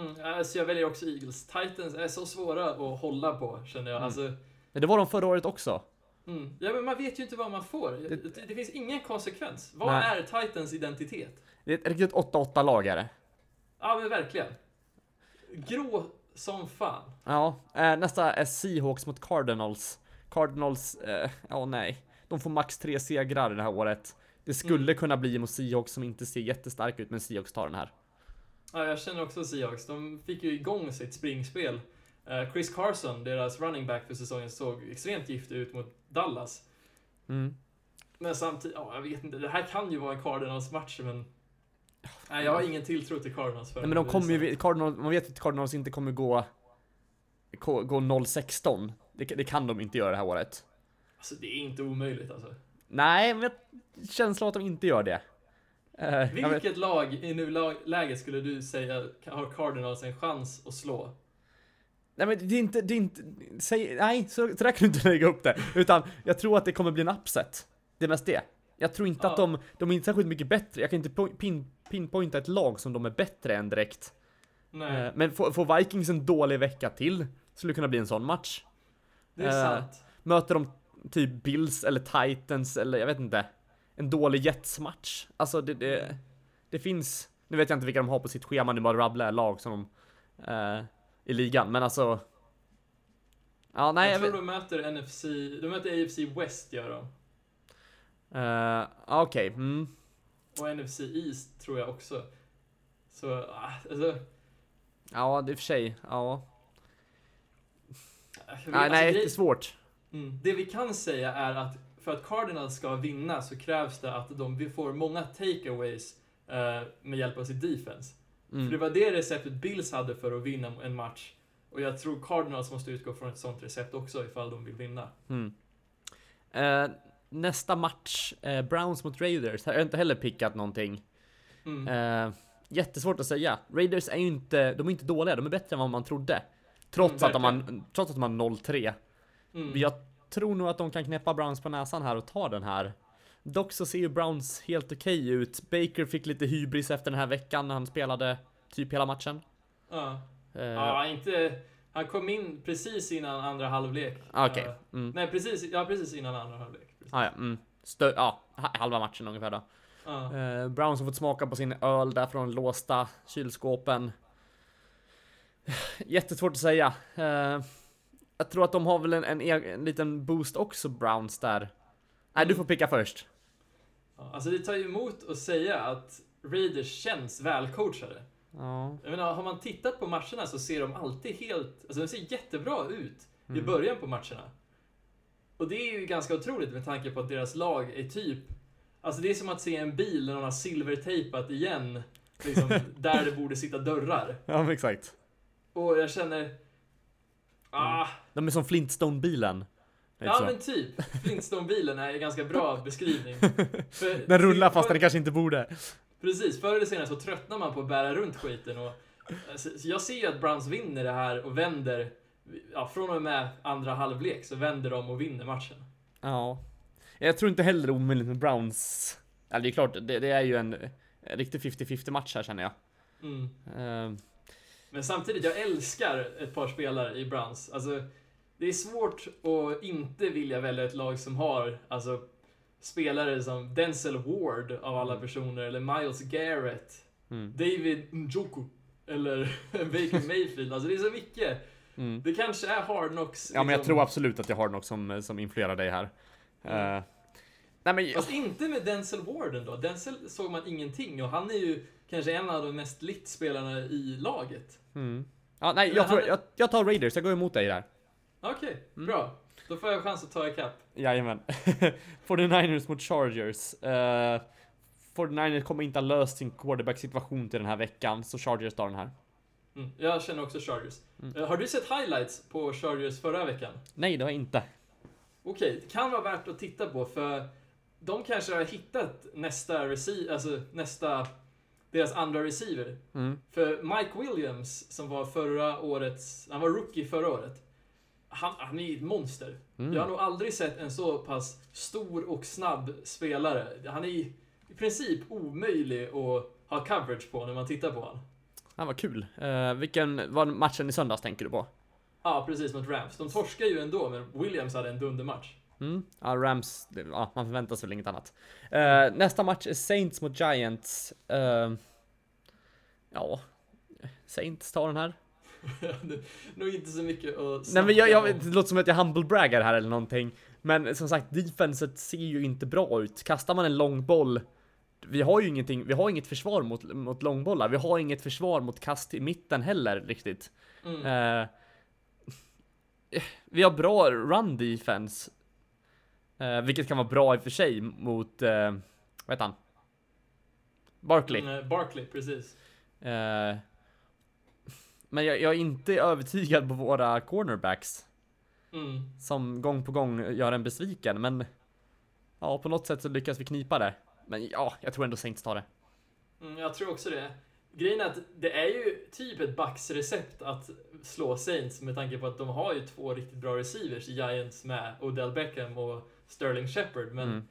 Mm, alltså jag väljer också Eagles. Titans är så svåra att hålla på, känner jag. Mm. Alltså, Men det var de förra året också. mm. Ja, men man vet ju inte vad man får. Det, Det- det, finns ingen konsekvens. Vad Nej. är Titans identitet? Det är ett riktigt 8-8 lag är det. Ja, men verkligen. Grå som fan. Ja, eh, nästa är Seahawks mot Cardinals. Cardinals, eh, ja nej. De får max tre segrar det här året. Det skulle kunna bli mot Seahawks som inte ser jättestark ut, men Seahawks tar den här. Ja, jag känner också Seahawks. De fick ju igång sitt springspel. Eh, Chris Carson, deras running back för säsongen, såg extremt giftig ut mot Dallas. Mm. Men samtidigt, ja, jag vet inte. Det här kan ju vara en Cardinals-match, men... Nej, jag har ingen tilltro till Cardinals för Nej, men de kommer ju, Cardinals, man vet att Cardinals inte kommer gå, gå, gå 0-16. Det, det kan de inte göra det här året. Alltså, det är inte omöjligt alltså. Nej, men jag känslan att de inte gör det. Vet- Vilket lag i nuläget skulle du säga har Cardinals en chans att slå? Nej men det är inte, det är inte, säg, nej så, så där kan du inte lägga upp det. Utan jag tror att det kommer bli en upset. Det är mest det. Jag tror inte Ja. att de, de är inte särskilt mycket bättre. Jag kan inte pin, pinpointa ett lag som de är bättre än direkt. Nej, Eh, Men får, Vikings en dålig vecka till, skulle det kunna bli en sån match. det är eh, sant. Möter de typ Bills eller Titans eller jag vet inte. En dålig Jets-match. Alltså det, det, det finns, nu vet jag inte vilka de har på sitt schema, nu bara rabblar lag som de, eh, i ligan. Men alltså. Ja, nej. jag jag tror vet- de möter NFC, de möter AFC West gör de. Eh, Okej, mm. Och NFC East tror jag också. Så, ah, alltså... Ja, det är för sig. Ja. jag vet- Nej, alltså, nej, det är svårt. Mm. Det vi kan säga är att för att Cardinals ska vinna så krävs det att de får många takeaways eh, med hjälp av sitt defense. För det Mm. var det receptet Bills hade för att vinna en match. Och jag tror Cardinals måste utgå från ett sånt recept också ifall de vill vinna. Mm. Eh, nästa match, eh, Browns mot Raiders. Här har jag inte heller pickat någonting. Mm. Eh, jättesvårt att säga. Raiders är ju inte, de är inte dåliga, de är bättre än vad man trodde. Trots, Mm, att, de har, trots att de har 0-3. Mm. Jag tror nog att de kan knäppa Browns på näsan här och ta den här. Dock så ser ju Browns helt okej ut. Baker fick lite hybris efter den här veckan när han spelade typ hela matchen. Ja. Eh, ja, inte... Han kom in precis innan andra halvlek. Okej. Eh, Mm. nej, precis, ja, precis innan andra halvlek. Precis. Ah, ja, mm. Stö- ja, ha- halva matchen ungefär då. Ja. Eh, Browns har fått smaka på sin öl där från låsta kylskåpen. *sighs* Jättesvårt att säga. Eh, jag tror att de har väl en, en, en liten boost också, Browns där. Nej, du får picka först. Ja, Alltså det tar ju emot att säga att Raiders känns välcoachade. Ja. Jag menar, har man tittat på matcherna så ser de alltid helt, alltså de ser jättebra ut i Mm. början på matcherna. Och det är ju ganska otroligt med tanke på att deras lag är typ, alltså det är som att se en bil när någon har silvertejpat igen, liksom, *laughs* där det borde sitta dörrar. ja, exakt. Och jag känner, ah, De är som Flintstone-bilen. Ja så. men typ, Flintstone-bilen är en ganska bra *laughs* beskrivning. För- Den rullar fast för- den kanske inte borde. Precis, förr eller senare så tröttnar man på att bära runt skiten och alltså, så jag ser ju att Browns vinner det här och vänder, ja, från och med andra halvlek så vänder de och vinner matchen. Ja. Jag tror inte heller det är omöjligt med Browns. Ja, det är klart, det, det är ju en, riktig 50-50 match här känner jag. Mm. Eh, Men samtidigt, jag älskar ett par spelare i Browns. Alltså, det är svårt att inte vilja välja ett lag som har, alltså, spelare som Denzel Ward av alla personer, eller Miles Garrett, mm, David Njoku, eller *laughs* Baker Mayfield. Alltså det är så mycket. mm. Det kanske är hard knocks. Ja men jag liksom. tror absolut att jag har något som, som influerar dig här. Mm. Eh, nej men, Fast inte med Denzel Ward ändå. Denzel såg man ingenting och han är ju kanske en av de mest lit spelarna i laget. mm. ja, nej, jag, tror, jag, jag tar Raiders, jag går emot dig där. Okej, Mm. bra. Då får jag chans att ta ikapp. Jajamän. *laughs* 49ers mot Chargers. Uh, 49ers kommer inte ha löst sin quarterback-situation till den här veckan, så Chargers tar den här. Mm. Jag känner också Chargers. Mm. Eh, Har du sett highlights på Chargers förra veckan? Nej, det har jag inte. Okej, det kan vara värt att titta på för de kanske har hittat nästa receiver, alltså nästa, deras andra receiver. Mm. För Mike Williams, som var förra årets, han var rookie förra året. Han, han är ju ett monster. Mm. Jag har nog aldrig sett en så pass stor och snabb spelare. Han är i, princip omöjlig att ha coverage på när man tittar på honom. Ja, vad kul. Uh, vilken var matchen i söndags tänker du på? Ja, precis mot Rams. De torskar ju ändå, men Williams hade en dundermatch. Mm. Ja, Rams, ja, man förväntar sig väl inget annat. Eh, nästa match är Saints mot Giants. Eh, ja, Saints tar den här. *laughs* Nog inte så mycket att Nej men jag, jag, det låter som att jag humble braggar här eller någonting. Men som sagt, defenset ser ju inte bra ut. Kastar man en lång boll vi har ju ingenting, vi har inget försvar mot, mot långbollar. Vi har inget försvar mot kast i mitten heller riktigt. Mm. Eh, *laughs* vi har bra run defense. Eh, vilket kan vara bra i och för sig mot, eh, vad heter han? Barkley. Mm, eh, Barkley, precis. Eh, men jag, jag är inte *laughs* övertygad på våra cornerbacks. Mm. Som gång på gång gör en besviken, men ja, på något sätt så lyckas vi knipa det. Men ja, jag tror ändå Saints tar det. Mm, jag tror också det. Grejen är att det är ju typ ett Bucks recept att slå Saints med tanke på att de har ju två riktigt bra receivers i Giants med Odell Beckham och Sterling Shepard. Men Mm.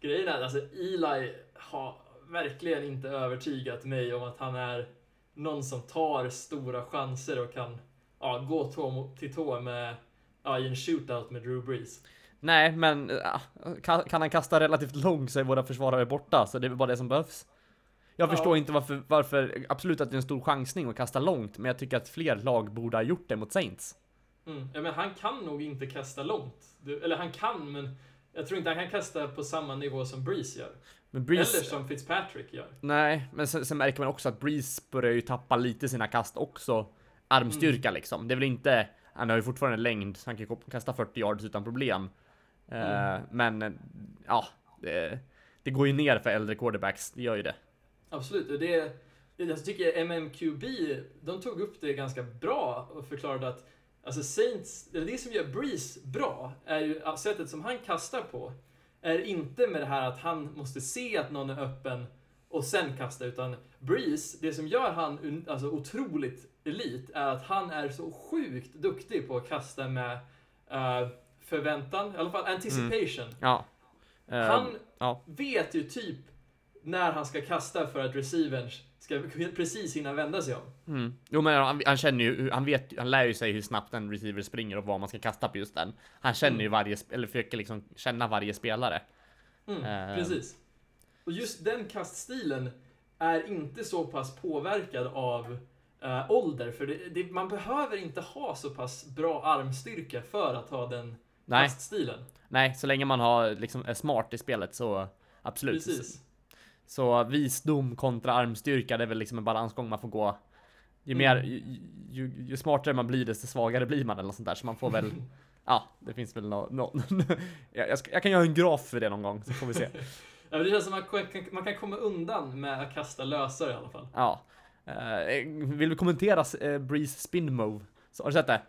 grejen är att alltså, Eli har verkligen inte övertygat mig om att han är någon som tar stora chanser och kan ja, gå tå till tå med ja, i en shootout med Drew Brees. Nej, men ja, kan, kan han kasta relativt långt så är våra försvarare borta, så det är bara det som behövs. Jag Ja. förstår inte varför, varför, absolut att det är en stor chansning att kasta långt, men jag tycker att fler lag borde ha gjort det mot Saints. Mm. Ja, men han kan nog inte kasta långt. Du, eller han kan, men jag tror inte han kan kasta på samma nivå som Breeze gör. Breeze, Eller som Fitzpatrick gör. nej, men sen, sen märker man också att Breeze börjar ju tappa lite sina kast också. Armstyrka Mm. liksom. Det är väl inte, han har ju fortfarande längd, så han kan kasta 40 yards utan problem. Eh, Mm. men, ja, det, det går ju ner för äldre quarterbacks, det gör ju det. Absolut, och det jag tycker MMQB, de tog upp det ganska bra och förklarade att alltså Saints, eller det som gör Breeze bra, är ju sättet som han kastar på, är inte med det här att han måste se att någon är öppen och sen kasta, utan Breeze, det som gör han alltså otroligt elit, är att han är så sjukt duktig på att kasta med eh, förväntan, i alla fall anticipation. Ja. Eh, Han ja. vet ju typ när han ska kasta för att receivern ska precis hinna vända sig om. Mm. Jo men han, han känner ju, han vet, han lär ju sig hur snabbt en receiver springer och vad man ska kasta på just den. Han känner ju Mm. varje, sp- eller försöker liksom känna varje spelare. Mm, Ehm. Precis. Och just den kaststilen är inte så pass påverkad av eh, ålder, för det, det, man behöver inte ha så pass bra armstyrka för att ha den Nej, kaststilen. nej, så länge man har liksom är smart i spelet så absolut. Precis. Så visdom kontra armstyrka, det är väl liksom en balansgång man får gå. Ju, Mm. mer, ju, ju, ju smartare man blir, desto svagare blir man eller något sånt där. Så man får väl, *laughs* ja, det finns väl nå nå jag, jag, kan göra en graf för det någon gång, så får vi se. *laughs* Ja, det känns som att man kan, man kan komma undan med att kasta lösare i alla fall. Ja. Eh, vill vi kommentera uh, Breeze spin move? Så, har du sett det?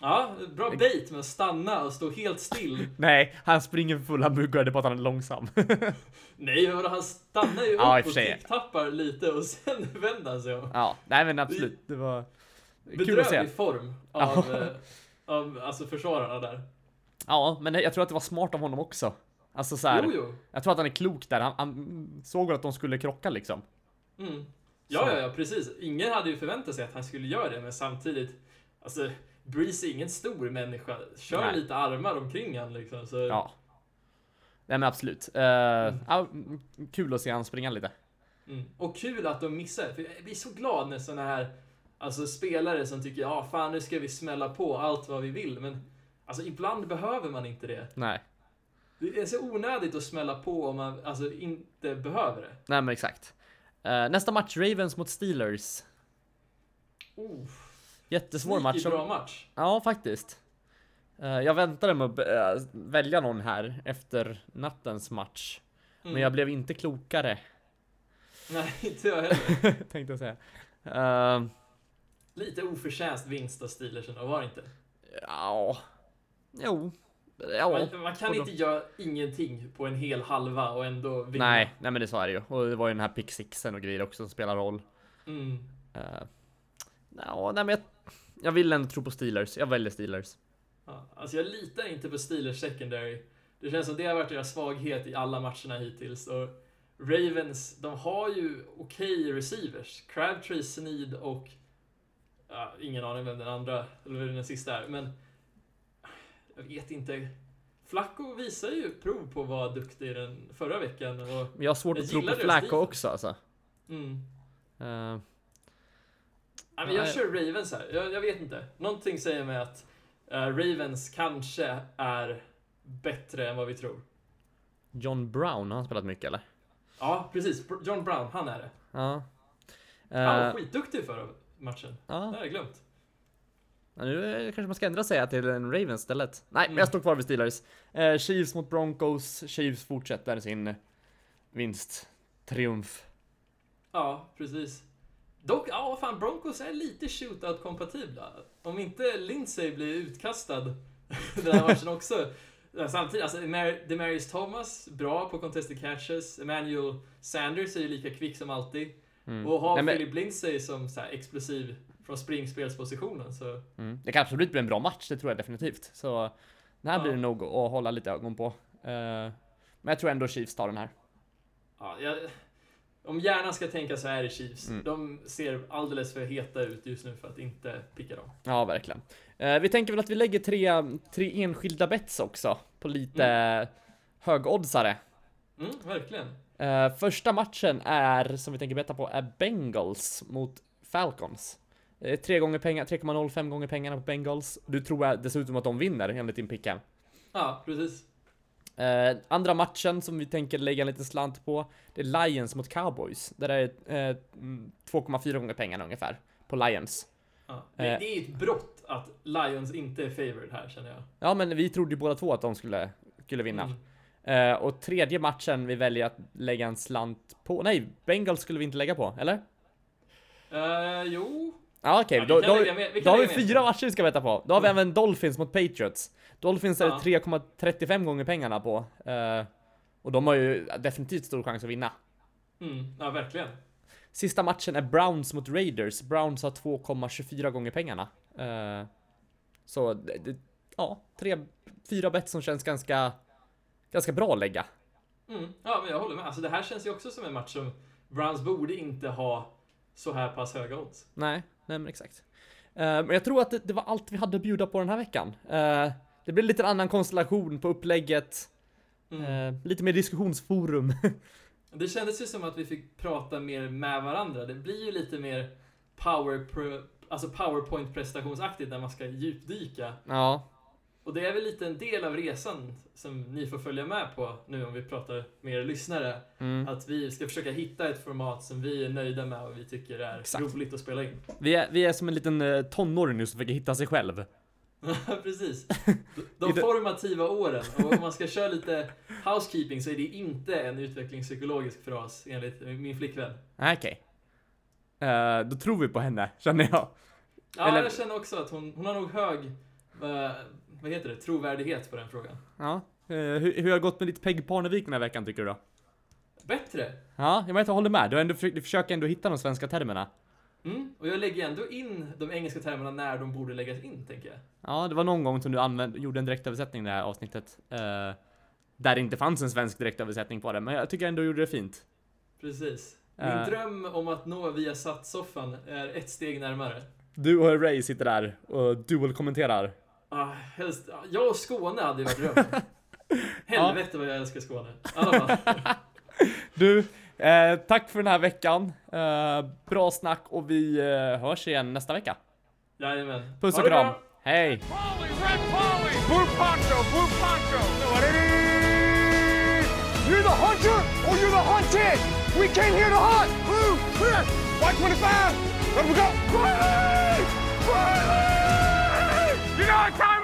Ja, bra bait med att stanna och stå helt still. *laughs* Nej, han springer för fulla muggar, det är bara att han är långsam. *laughs* Nej, men vadå, han stannar ju Ja, upp för och sig. tappar lite och sen *laughs* vänder han sig om. ja, nej men absolut, det var kul att se. Bedrövlig form av, Ja. eh, av alltså försvararna där. Ja, men jag tror att det var smart av honom också. Alltså så här, Jo, jo. jag tror att han är klok där. Han, han såg att de skulle krocka liksom. Mm. Ja, ja, ja, precis. Ingen hade ju förväntat sig att han skulle göra det, men samtidigt, alltså, Breeze är ingen stor människa. Kör Nej. lite armar omkring han liksom. Så, Ja. Nej men absolut. Uh, ja, mm, kul att se han springa lite. Mm. Och kul att de missar, för jag blir så glad när såna här alltså, spelare som tycker ja fan nu ska vi smälla på allt vad vi vill, men alltså ibland behöver man inte det. Nej, Det är så onödigt att smälla på om man alltså inte behöver det. nej men exakt. Eh, nästa match, Ravens mot Steelers. Oh, Jättesvår match. bra match. Ja, faktiskt. Eh, jag väntade med att eh, välja någon här efter nattens match. Mm. Men jag blev inte klokare, Nej, *laughs* inte jag heller. *laughs* tänkte jag säga. Uh, Lite oförtjänst vinst av Steelers ändå, var det inte? ja, jo. Ja. Man, man kan då- inte göra ingenting på en hel halva och ändå vinna. Nej, nej men det så är det ju. Och det var ju den här pick sixen och grejer också som spelar roll. Mm. Uh, ja, nej men jag, jag vill ändå tro på Steelers. Jag väljer Steelers. Ja, alltså jag litar inte på Steelers secondary. Det känns som det har varit deras svaghet i alla matcherna hittills. Och Ravens, de har ju okej receivers. Crabtree, Sneed och... Ja, ingen aning vem den andra, eller den sista är, men... Jag vet inte. Flacco visar ju prov på att vara duktig den förra veckan och... Jag har svårt Jag att tro på Flacco också alltså. Mm. Uh, Ja, men jag Nej. kör Ravens här. Jag, jag vet inte. Någonting säger mig att eh, Ravens kanske är bättre än vad vi tror. John Brown, har han spelat mycket eller? Ja, precis. John Brown, han är det. Ja. Han var Eh, skitduktig förra matchen. Det ja. har jag glömt. Ja, Nu eh, kanske man ska ändra sig till en Ravens istället. Nej, men Mm. jag står kvar vid Steelers. Eh, Chiefs mot Broncos. Chiefs fortsätter sin vinsttriumf. Ja, precis. Dock, ja fan, Broncos är lite shootout-kompatibla. Om inte Lindsey blir utkastad *laughs* den här matchen också. Samtidigt, alltså Demar- Demarius Thomas, bra på contested catches. Emmanuel Sanders är ju lika kvick som alltid. Mm. Och ha Nej, men- Philip Lindsey som så explosiv från springspelspositionen så... Mm. Det kan absolut bli en bra match, det tror jag definitivt. Så det här Ja. blir det nog att hålla lite ögon på. Eh, men jag tror ändå Chiefs tar den här. Ja, jag, om hjärnan ska tänka så är det Chiefs. Mm. De ser alldeles för heta ut just nu för att inte picka dem. Ja, verkligen. Eh, vi tänker väl att vi lägger tre, tre enskilda bets också på lite högoddsare. Mm, verkligen. Eh, första matchen är, som vi tänker betta på, är Bengals mot Falcons. Eh, tre gånger pengar, 3,05 gånger pengarna på Bengals. Du tror dessutom att de vinner enligt din pick här. Ja, precis. Eh, andra matchen som vi tänker lägga en liten slant på, det är Lions mot Cowboys. Där är eh, mm, 2,4 gånger pengarna ungefär på Lions. Ja. Det, Eh. det är ett brott att Lions inte är favored här känner jag. Ja, men vi trodde ju båda två att de skulle, skulle vinna. Mm. Eh, och tredje matchen vi väljer att lägga en slant på. Nej, Bengals skulle vi inte lägga på, eller? Eh, jo. Ja, okej. Ja, vi då, då, då har vi fyra matcher vi ska veta på. Då har vi Mm. även Dolphins mot Patriots. Dolphins är det Ja. 3,35 gånger pengarna på. Eh, och de har ju definitivt stor chans att vinna. Mm, ja, verkligen. Sista matchen är Browns mot Raiders. Browns har 2,24 gånger pengarna. Eh, så det, det, ja, tre, fyra bet som känns ganska, ganska bra att lägga. Mm, ja, men jag håller med. Alltså, det här känns ju också som en match som Browns borde inte ha så här pass höga odds. Nej, nej men exakt. Eh, men jag tror att det, det var allt vi hade att bjuda på den här veckan. Det blir lite annan konstellation på upplägget. Mm. Eh, lite mer diskussionsforum. *laughs* Det kändes ju som att vi fick prata mer med varandra. Det blir ju lite mer power alltså powerpoint prestationsaktigt när man ska djupdyka. ja. Och det är väl lite en del av resan som ni får följa med på nu om vi pratar med er lyssnare. Mm. Att vi ska försöka hitta ett format som vi är nöjda med och vi tycker är Exakt. roligt att spela in. Vi är, vi är som en liten eh, tonåring nu som försöker hitta sig själv. *laughs* Precis. De *laughs* formativa åren. Och om man ska köra lite housekeeping så är det inte en utvecklingspsykologisk fras enligt min flickvän. Okej. Eh, då tror vi på henne, känner jag. Ja, Eller- jag känner också att hon, hon har nog hög, eh, vad heter det, trovärdighet på den frågan. Ja. Eh, hur, hur har det gått med ditt Peg Parnevik den här veckan tycker du då? Bättre! Ja, jag vet jag håller med. Du, har ändå, du försöker ändå hitta de svenska termerna. Mm, och jag lägger ändå in de engelska termerna när de borde läggas in, tänker jag. Ja, det var någon gång som du använde, gjorde en direktöversättning i det här avsnittet. eh, där det inte fanns en svensk direktöversättning på det, men jag tycker ändå du gjorde det fint. Precis. Min Eh. dröm om att nå via soffan är ett steg närmare. Du och Ray sitter där och dual-kommenterar. Ah, helst, jag och Skåne hade ju varit drömmen. *laughs* Helvete vad jag älskar Skåne. Alla fall. *laughs* Du, Eh, tack för den här veckan. Eh, bra snack och vi eh, hörs igen nästa vecka. Jajamän. Puss och kram. Hej! You're the hunter or you're the hunted! We came here to hunt! Blue, clear! White 25! Let we go! Quietly! Quietly! You know what time